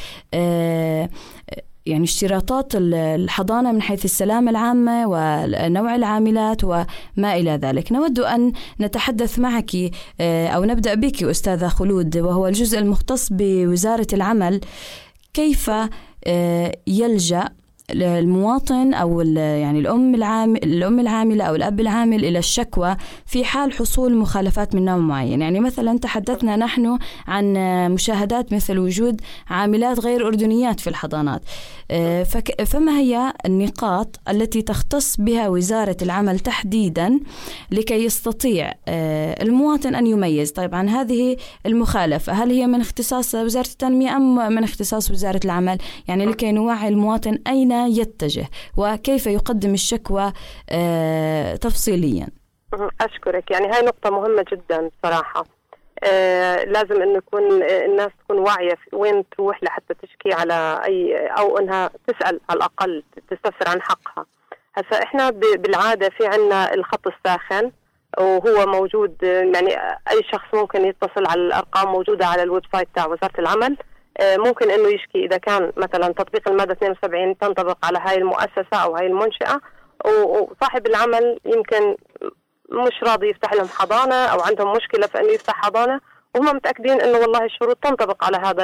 يعني اشتراطات ال- الحضانة من حيث السلامة العامة ونوع العاملات وما إلى ذلك. نود أن نتحدث معك آه، أو نبدأ بك أستاذة خلود وهو الجزء المختص بوزارة العمل. كيف آه، يلجأ المواطن أو يعني الأم العامل الأم العاملة أو الأب العامل إلى الشكوى في حال حصول مخالفات من نوع معين، يعني مثلا تحدثنا نحن عن مشاهدات مثل وجود عاملات غير أردنيات في الحضانات. آه، فما هي النقاط التي تختص بها وزارة العمل تحديدا لكي يستطيع آه، المواطن أن يميز، طبعا هذه المخالفة هل هي من اختصاص وزارة التنمية أم من اختصاص وزارة العمل؟ يعني لكي نوعي المواطن أين يتجه وكيف يقدم الشكوى آه، تفصيليا. أشكرك. يعني هاي نقطة مهمة جدا صراحة. آه لازم إنه يكون آه، الناس تكون واعية في وين تروح لحتى تشكي على أي أو إنها تسأل على الأقل تستفسر عن حقها. هسا إحنا ب- بالعادة في عنا الخط الساخن وهو موجود يعني أي شخص ممكن يتصل على الأرقام موجودة على ال website تاع وزارة العمل. ممكن إنه يشكي إذا كان مثلا تطبيق المادة 72 تنطبق على هاي المؤسسة أو هاي المنشأة وصاحب العمل يمكن مش راضي يفتح لهم حضانة أو عندهم مشكلة في إنه يفتح حضانة وهم متأكدين إنه والله الشروط تنطبق على هذا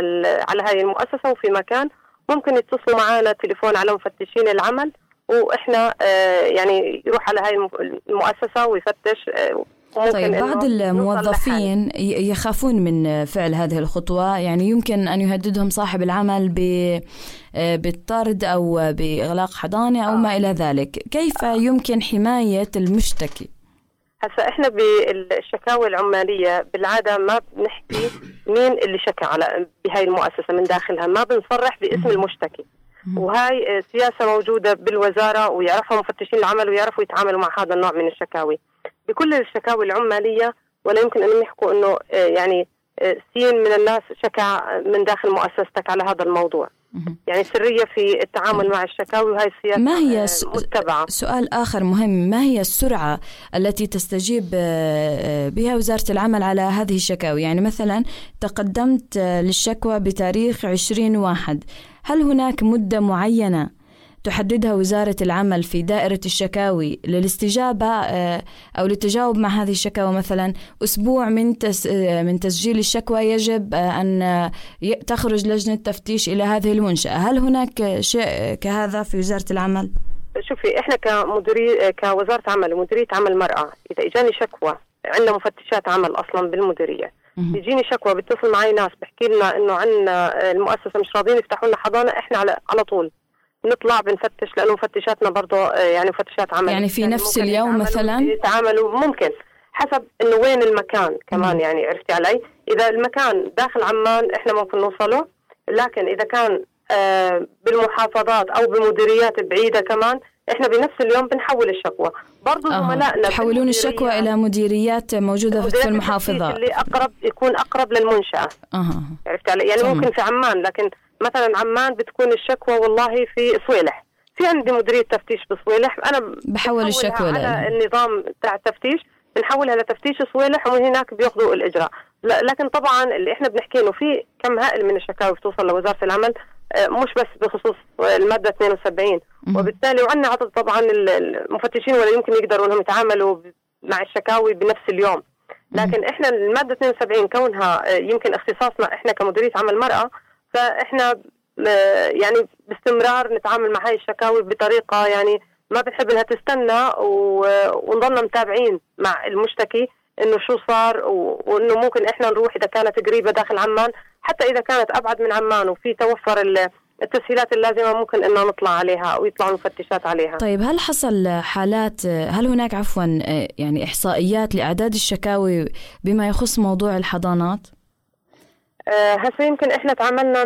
على هذه المؤسسة وفي مكان. ممكن يتصلوا معنا تليفون على مفتشين العمل وإحنا آه، يعني يروح على هاي الم- المؤسسة ويفتش آه، طيب بعض. الموظفين يخافون من فعل هذه الخطوة يعني يمكن أن يهددهم صاحب العمل ب- بالطرد أو بإغلاق حضانة أو ما إلى ذلك. كيف يمكن حماية المشتكي؟ هسا إحنا بالشكاوى العمالية بالعادة ما بنحكي مين اللي شكى على بهاي المؤسسة من داخلها ما بنصرح باسم المشتكي. وهاي آه، سياسة موجودة بالوزارة ويعرفها مفتشين العمل ويعرفوا يتعاملوا مع هذا النوع من الشكاوي. بكل الشكاوي العمالية ولا يمكن انهم يحكوا إنه آه، يعني آه، سين من الناس شكى من داخل مؤسستك على هذا الموضوع. يعني سرية في التعامل مع الشكاوي وهي السياسة ما هي آه، متبعة. سؤال آخر مهم. ما هي السرعة التي تستجيب بها وزارة العمل على هذه الشكاوي يعني مثلا تقدمت للشكوى بتاريخ 20 واحد. هل هناك مدة معينة تحددها وزارة العمل في دائرة الشكاوي للاستجابة آه، أو للتجاوب مع هذه الشكاوى مثلا أسبوع من آه، من تسجيل الشكوى يجب آه، أن تخرج لجنة تفتيش إلى هذه المنشأة هل هناك شيء كهذا في وزارة العمل؟ شوفي إحنا كمديري كوزارة عمل ومديريه عمل مرأة إذا إجاني شكوى عندنا مفتشات عمل أصلا بالمديرية. يجيني شكوى بيتصل معي ناس بحكي لنا إنه عندنا المؤسسة مش راضيين يفتحوا لنا حضانة إحنا على على طول نطلع بنفتش لأنه مفتشاتنا برضه آه، يعني مفتشات عمل يعني في نفس ممكن اليوم مثلاً؟ يتعاملوا ممكن حسب إنه وين المكان كمان يعني عرفتي علي؟ إذا المكان داخل عمان إحنا ممكن نوصله لكن إذا كان آه، بالمحافظات أو بمديريات بعيدة كمان إحنا بنفس اليوم بنحول الشكوى. برضه. زملائنا تحولون الشكوى بالمديريات- إلى مديريات موجودة في المحافظات. اللي أقرب يكون أقرب للمنشأة. أها. عرفت علي؟ يعني. ممكن في عمان لكن مثلا عمان بتكون الشكوى والله في صويلح. في عندي مديرية تفتيش بصويلح. أنا بحول الشكوى على النظام بتاع التفتيش. بنحولها لتفتيش صويلح ومن هناك بياخذوا الإجراء. لا- لكن طبعا اللي إحنا بنحكي إنه في كم هائل من الشكاوي بتوصل لوزارة العمل آه، مش بس بخصوص المادة 72 مهم. وبالتالي وعندنا عدد طبعا ال- المفتشين ولا يمكن يقدروا إنهم يتعاملوا مع الشكاوي بنفس اليوم. لكن إحنا المادة 72 كونها آه، يمكن اختصاصنا إحنا كمديرية عمل مرأة فإحنا آه، يعني باستمرار نتعامل مع هاي الشكاوي بطريقة يعني ما بنحب إنها تستنى ونضلنا متابعين مع المشتكي إنه شو صار وإنه ممكن إحنا نروح إذا كانت قريبة داخل عمان حتى إذا كانت أبعد من عمان وفي توفر ال- التسهيلات اللازمة ممكن إنه نطلع عليها أو يطلعوا مفتشات عليها طيب هل حصل حالات هل هناك عفوا يعني إحصائيات لأعداد الشكاوي بما يخص موضوع الحضانات؟ آه، هسه يمكن إحنا تعاملنا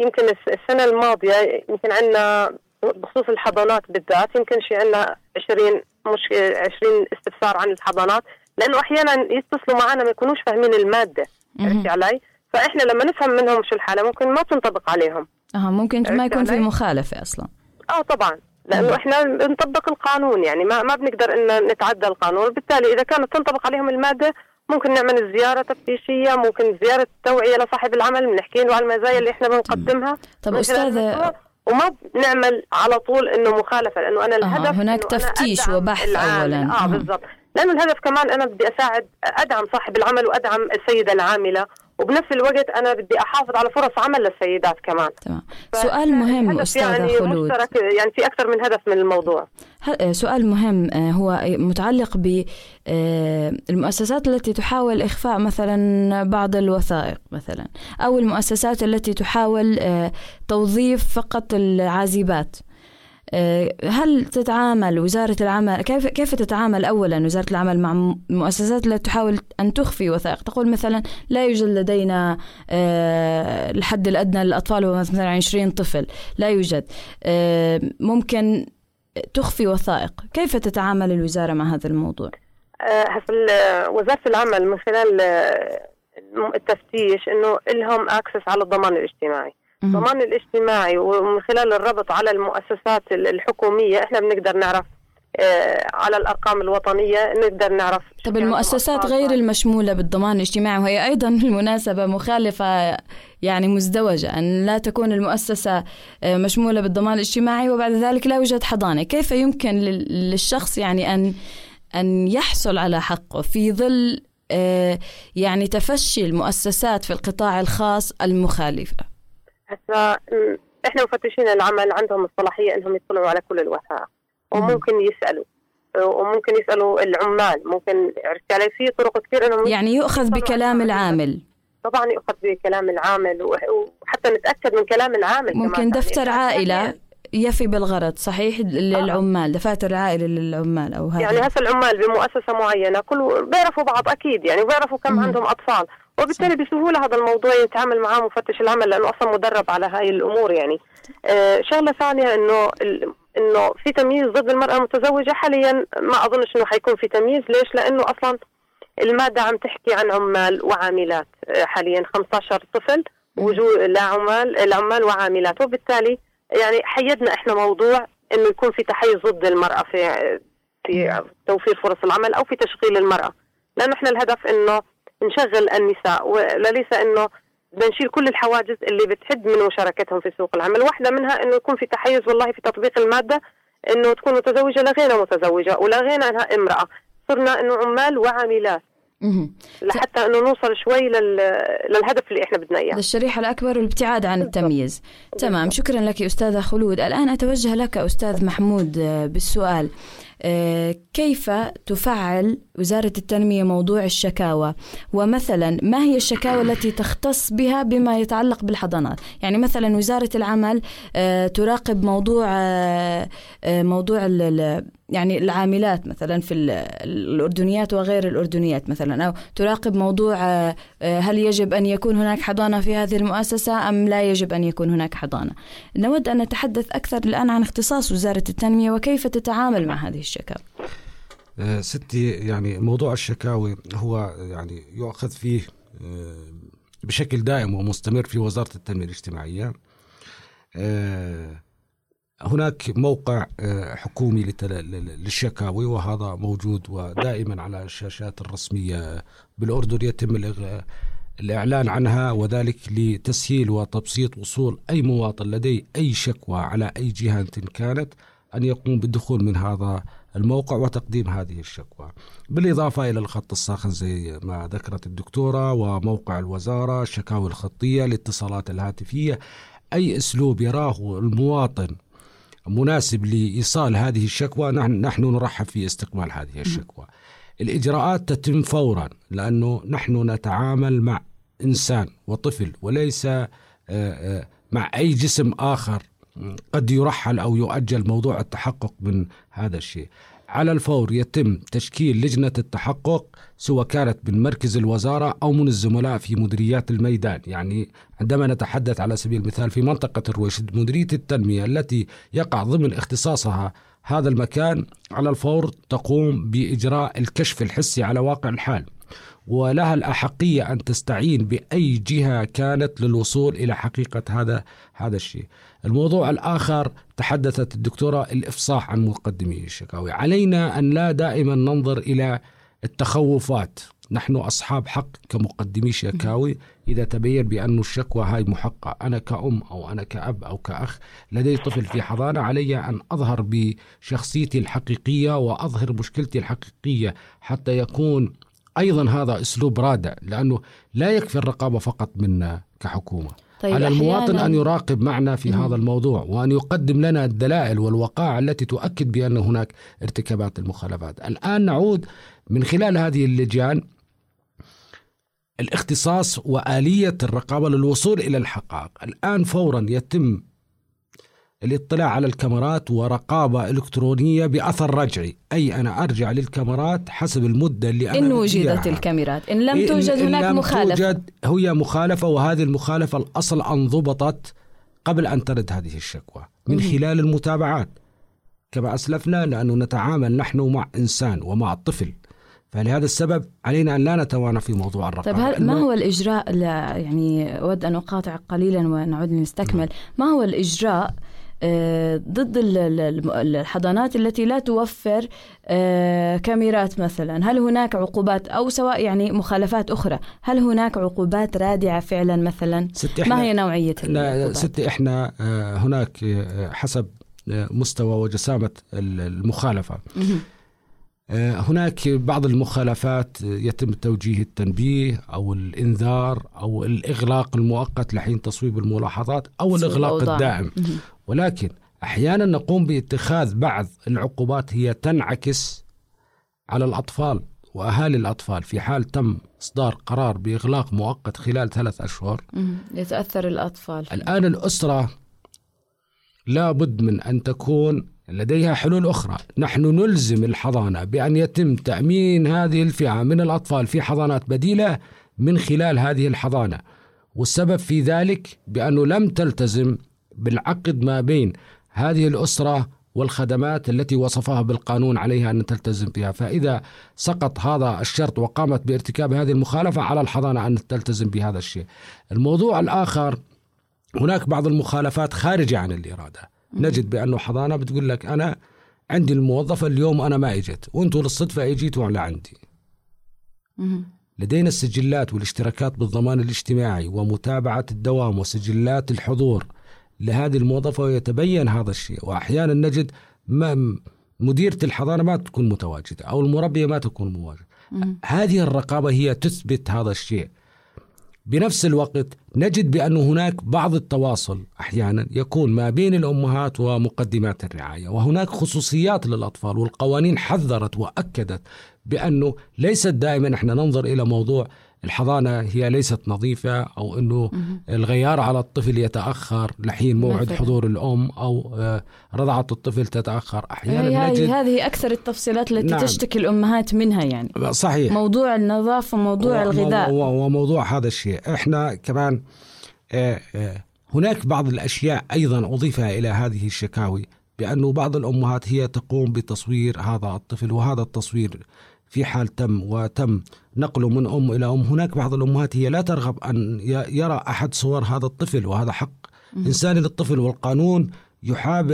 يمكن الس- السنة الماضية يمكن عندنا بخصوص الحضانات بالذات يمكن شي عندنا 20 مش 20 استفسار عن الحضانات لأنه أحيانا يتصلوا معنا ما يكونوش فاهمين المادة. عرفتي علي؟ فإحنا لما نفهم منهم شو الحالة ممكن ما تنطبق عليهم أها ممكن ما يكون في علي؟ مخالفة أصلا آه طبعا لأنه إحنا بنطبق القانون يعني ما ما بنقدر إن نتعدى القانون بالتالي إذا كانت تنطبق عليهم المادة ممكن نعمل زيارة تفتيشية ممكن زيارة توعية لصاحب العمل بنحكي له على المزايا اللي إحنا بنقدمها طب المشروع، وما بنعمل على طول إنه مخالفة لأنه أنا الهدف هناك إنه أنا تفتيش وبحث. أولاً. آه. بالضبط لأنه الهدف كمان أنا بدي أساعد أدعم صاحب العمل وأدعم السيدة العاملة وبنفس الوقت أنا بدي أحافظ على فرص عمل للسيدات كمان. تمام. سؤال مهم أستاذة يعني خلود. مشترك يعني في أكثر من هدف من الموضوع؟ ه- سؤال مهم آه، هو متعلق بالمؤسسات التي تحاول إخفاء مثلا بعض الوثائق مثلا أو المؤسسات التي تحاول آه، توظيف فقط العازبات آه، هل تتعامل وزارة العمل كيف كيف تتعامل أولا وزارة العمل مع م- المؤسسات التي تحاول أن تخفي وثائق تقول مثلا لا يوجد لدينا آه، الحد الأدنى للأطفال هو مثلا 20 طفل لا يوجد آه، ممكن تخفي وثائق كيف تتعامل الوزارة مع هذا الموضوع؟ آه، وزارة العمل من خلال آه، التفتيش إنه لهم اكسس على الضمان الاجتماعي. الضمان الاجتماعي ومن خلال الربط على المؤسسات ال- الحكومية إحنا بنقدر نعرف آه، على الأرقام الوطنية نقدر نعرف طب المؤسسات غير صار. المشمولة بالضمان الاجتماعي وهي أيضا بالمناسبة مخالفة يعني مزدوجة أن لا تكون المؤسسة آه، مشمولة بالضمان الاجتماعي وبعد ذلك لا يوجد حضانة. كيف يمكن لل- للشخص يعني أن أن يحصل على حقه في ظل آه، يعني تفشي المؤسسات في القطاع الخاص المخالفة؟ هسا م، إحنا مفتشين العمل عندهم الصلاحية إنهم يطلعوا على كل الوثائق. وممكن يسألوا وممكن يسألوا العمال ممكن عرفت علي في طرق كثير إنهم يعني يؤخذ بكلام العامل. طبعا يؤخذ بكلام العامل وحتى نتأكد من كلام العامل ممكن يعني دفتر يعني- يفي بالغرض صحيح؟ للعمال دفاتر عائلة للعمال أو هذا. يعني هسه العمال بمؤسسة معينة كل بيعرفوا بعض أكيد يعني بيعرفوا كم مم. عندهم أطفال. وبالتالي بسهولة هذا الموضوع يتعامل معاه مفتش العمل لأنه أصلا مدرب على هاي الأمور يعني. آه شغلة ثانية إنه ال- إنه في تمييز ضد المرأة المتزوجة حاليا ما أظنش إنه حيكون في تمييز. ليش؟ لأنه أصلا المادة عم تحكي عن عمال وعاملات آه، حاليا 15 طفل وجود لعمال العمال وعاملات. وبالتالي يعني حيدنا إحنا موضوع إنه يكون في تحيز ضد المرأة في في توفير فرص العمل أو في تشغيل المرأة. لأنه إحنا الهدف إنه نشغل النساء وليس إنه بدنا نشيل كل الحواجز اللي بتحد من مشاركتهم في سوق العمل. واحدة منها إنه يكون في تحيز والله في تطبيق المادة إنه تكون متزوجة لغينا متزوجة ولغينا انها امرأة. صرنا إنه عمال وعاملات. لحتى إنه نوصل شوي لل... للهدف اللي إحنا بدنا إياه. للشريحة الأكبر والابتعاد عن التمييز. تمام شكرا لك أستاذة خلود. الآن أتوجه لك أستاذ محمود آه، بالسؤال. كيف تفعل وزارة التنمية موضوع الشكاوى؟ ومثلا ما هي الشكاوى التي تختص بها بما يتعلق بالحضانات؟ يعني مثلا وزارة العمل آه، تراقب موضوع آه، آه، موضوع يعني العاملات مثلا في ال- الأردنيات وغير الأردنيات مثلا أو تراقب موضوع آه، آه، هل يجب أن يكون هناك حضانة في هذه المؤسسة أم لا يجب أن يكون هناك حضانة. نود أن نتحدث أكثر الآن عن اختصاص وزارة التنمية وكيف تتعامل مع هذه الشكاوى. آه، ستي يعني موضوع الشكاوي هو يعني يؤخذ فيه بشكل دائم ومستمر في وزارة التنمية الاجتماعية. هناك موقع آه، حكومي للشكاوي وهذا موجود ودائما على الشاشات الرسمية بالأردن يتم الإعلان عنها وذلك لتسهيل وتبسيط وصول أي مواطن لديه أي شكوى على أي جهة كانت أن يقوم بالدخول من هذا الموقع وتقديم هذه الشكوى. بالإضافة إلى الخط الساخن زي ما ذكرت الدكتورة وموقع الوزارة الشكاوي الخطية الاتصالات الهاتفية أي أسلوب يراه المواطن مناسب لإيصال هذه الشكوى نحن, نحن نرحب في استقبال هذه الشكوى. الإجراءات تتم فورا لأنه نحن نتعامل مع إنسان وطفل وليس آه، آه، مع أي جسم آخر قد يرحل أو يؤجل موضوع التحقق من هذا الشيء. على الفور يتم تشكيل لجنة التحقق سواء كانت من مركز الوزارة أو من الزملاء في مديريات الميدان يعني عندما نتحدث على سبيل المثال في منطقة الرويشد مديرية التنمية التي يقع ضمن اختصاصها هذا المكان على الفور تقوم بإجراء الكشف الحسي على واقع الحال ولها الأحقية أن تستعين بأي جهة كانت للوصول إلى حقيقة هذا هذا الشيء. الموضوع الآخر تحدثت الدكتورة الإفصاح عن مقدمي الشكاوي. علينا أن لا دائما ننظر إلى التخوفات. نحن أصحاب حق كمقدمي شكاوي إذا تبين بأن الشكوى هاي محقة أنا كأم أو أنا كأب أو كأخ لدي طفل في حضانة علي أن أظهر بشخصيتي الحقيقية وأظهر مشكلتي الحقيقية حتى يكون أيضا هذا أسلوب رادع لأنه لا يكفي الرقابة فقط منا كحكومة طيب على المواطن أن يراقب معنا في هذا الموضوع وأن يقدم لنا الدلائل والوقائع التي تؤكد بأن هناك ارتكابات المخالفات. الآن نعود من خلال هذه اللجان الاختصاص وآلية الرقابة للوصول إلى الحقائق. الآن فورا يتم الاطلاع على الكاميرات ورقابة إلكترونية بأثر رجعي. أي أنا أرجع للكاميرات حسب المدة اللي أنا إن وجدت. الكاميرات. إن لم إيه، توجد إن هناك لم مخالفة. توجد هي مخالفة وهذه المخالفة الأصل أن ضبطت قبل أن ترد هذه الشكوى من. خلال المتابعات. كما أسلفنا لأنه نتعامل نحن مع إنسان ومع طفل. فلهذا السبب علينا أن لا نتوانى في موضوع الرقابة. طيب هل ما هو الإجراء لا يعني أود أن أقاطع قليلا ونعود لنستكمل. ما هو الإجراء آه، ضد ال- الم- الحضانات التي لا توفر آه، كاميرات مثلا. هل هناك عقوبات؟ أو سواء يعني مخالفات أخرى هل هناك عقوبات رادعة فعلا مثلا؟ ما إحنا- هي نوعية لا العقوبات؟ ستي إحنا آه، هناك آه، حسب آه، مستوى وجسامة ال- المخالفة. آه، هناك بعض المخالفات يتم توجيه التنبيه أو الإنذار أو الإغلاق المؤقت لحين تصويب الملاحظات أو الإغلاق. الدائم. ولكن أحيانا نقوم باتخاذ بعض العقوبات هي تنعكس على الأطفال وأهالي الأطفال في حال تم إصدار قرار بإغلاق مؤقت خلال ثلاث أشهر مهم. يتأثر الأطفال الآن الأسرة لابد من أن تكون لديها حلول أخرى. نحن نلزم الحضانة بأن يتم تأمين هذه الفئة من الأطفال في حضانات بديلة من خلال هذه الحضانة والسبب في ذلك بأنه لم تلتزم بالعقد ما بين هذه الأسرة والخدمات التي وصفها بالقانون عليها أن تلتزم بها فإذا سقط هذا الشرط وقامت بارتكاب هذه المخالفة على الحضانة أن تلتزم بهذا الشيء. الموضوع الآخر هناك بعض المخالفات خارجة عن الإرادة. نجد بأنه حضانة بتقول لك أنا عندي الموظفة اليوم أنا ما إجت وأنتوا للصدفة إجيتوا على عندي. لدينا السجلات والاشتراكات بالضمان الاجتماعي ومتابعة الدوام وسجلات الحضور لهذه الموظفة ويتبين هذا الشيء وأحيانا نجد ما مديرة الحضانة ما تكون متواجدة أو المربية ما تكون متواجدة مهم. هذه الرقابة هي تثبت هذا الشيء بنفس الوقت نجد بأن هناك بعض التواصل أحيانا يكون ما بين الأمهات ومقدمات الرعاية وهناك خصوصيات للأطفال والقوانين حذرت وأكدت بأنه ليست دائما إحنا ننظر إلى موضوع الحضانة هي ليست نظيفة أو أنه الغيار على الطفل يتأخر لحين موعد مثلاً. حضور الأم أو آه، رضعة الطفل تتأخر. هي أحيانا نجد هذه هذه أكثر التفصيلات التي نعم. تشتكي الأمهات منها يعني. صحيح. موضوع النظافة موضوع و- الغذاء. وموضوع هذا الشيء. إحنا كمان آه، آه، هناك بعض الأشياء أيضا أضيفها إلى هذه الشكاوي بأنه بعض الأمهات هي تقوم بتصوير هذا الطفل وهذا التصوير في حال تم وتم نقله من أم إلى أم. هناك بعض الأمهات هي لا ترغب أن ي- يرى أحد صور هذا الطفل وهذا حق. انساني للطفل والقانون يحاب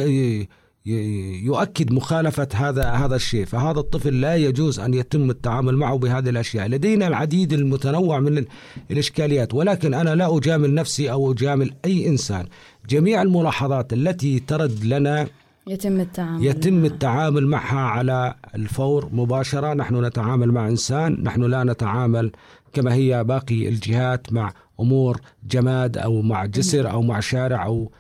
يؤكد مخالفة هذا هذا الشيء. فهذا الطفل لا يجوز أن يتم التعامل معه بهذه الأشياء. لدينا العديد المتنوع من ال- الإشكاليات ولكن أنا لا أجامل نفسي أو أجامل أي إنسان. جميع الملاحظات التي ترد لنا يتم التعامل يتم معها. التعامل معها على الفور مباشرة نحن نتعامل مع إنسان نحن لا نتعامل كما هي باقي الجهات مع أمور جماد أو مع جسر أو مع شارع أو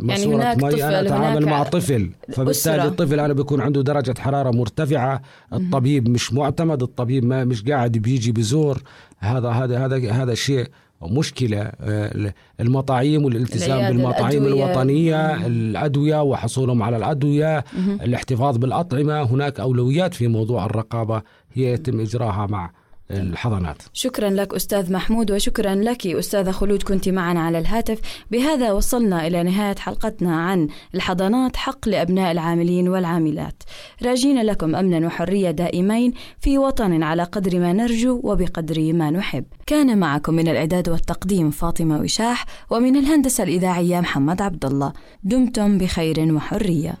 ماسورة هناك مي طفل، أتعامل هناك مع طفل فبالتالي أسرة. الطفل أنا بيكون عنده درجة حرارة مرتفعة الطبيب مش معتمد الطبيب ما مش قاعد بيجي بزور هذا هذا هذا هذا شيء مشكلة آه، المطاعيم والالتزام بالمطاعيم الأدوية. الوطنية الأدوية وحصولهم على الأدوية الاحتفاظ بالأطعمة. هناك أولويات في موضوع الرقابة هي يتم إجراها مع الحضانات. شكرا لك أستاذ محمود وشكرا لك أستاذة خلود كنت معنا على الهاتف. بهذا وصلنا إلى نهاية حلقتنا عن الحضانات حق لأبناء العاملين والعاملات. راجين لكم أمنا وحرية دائمين في وطن على قدر ما نرجو وبقدر ما نحب. كان معكم من الإعداد والتقديم فاطمة وشاح ومن الهندسة الإذاعية محمد عبد الله دمتم بخير وحرية.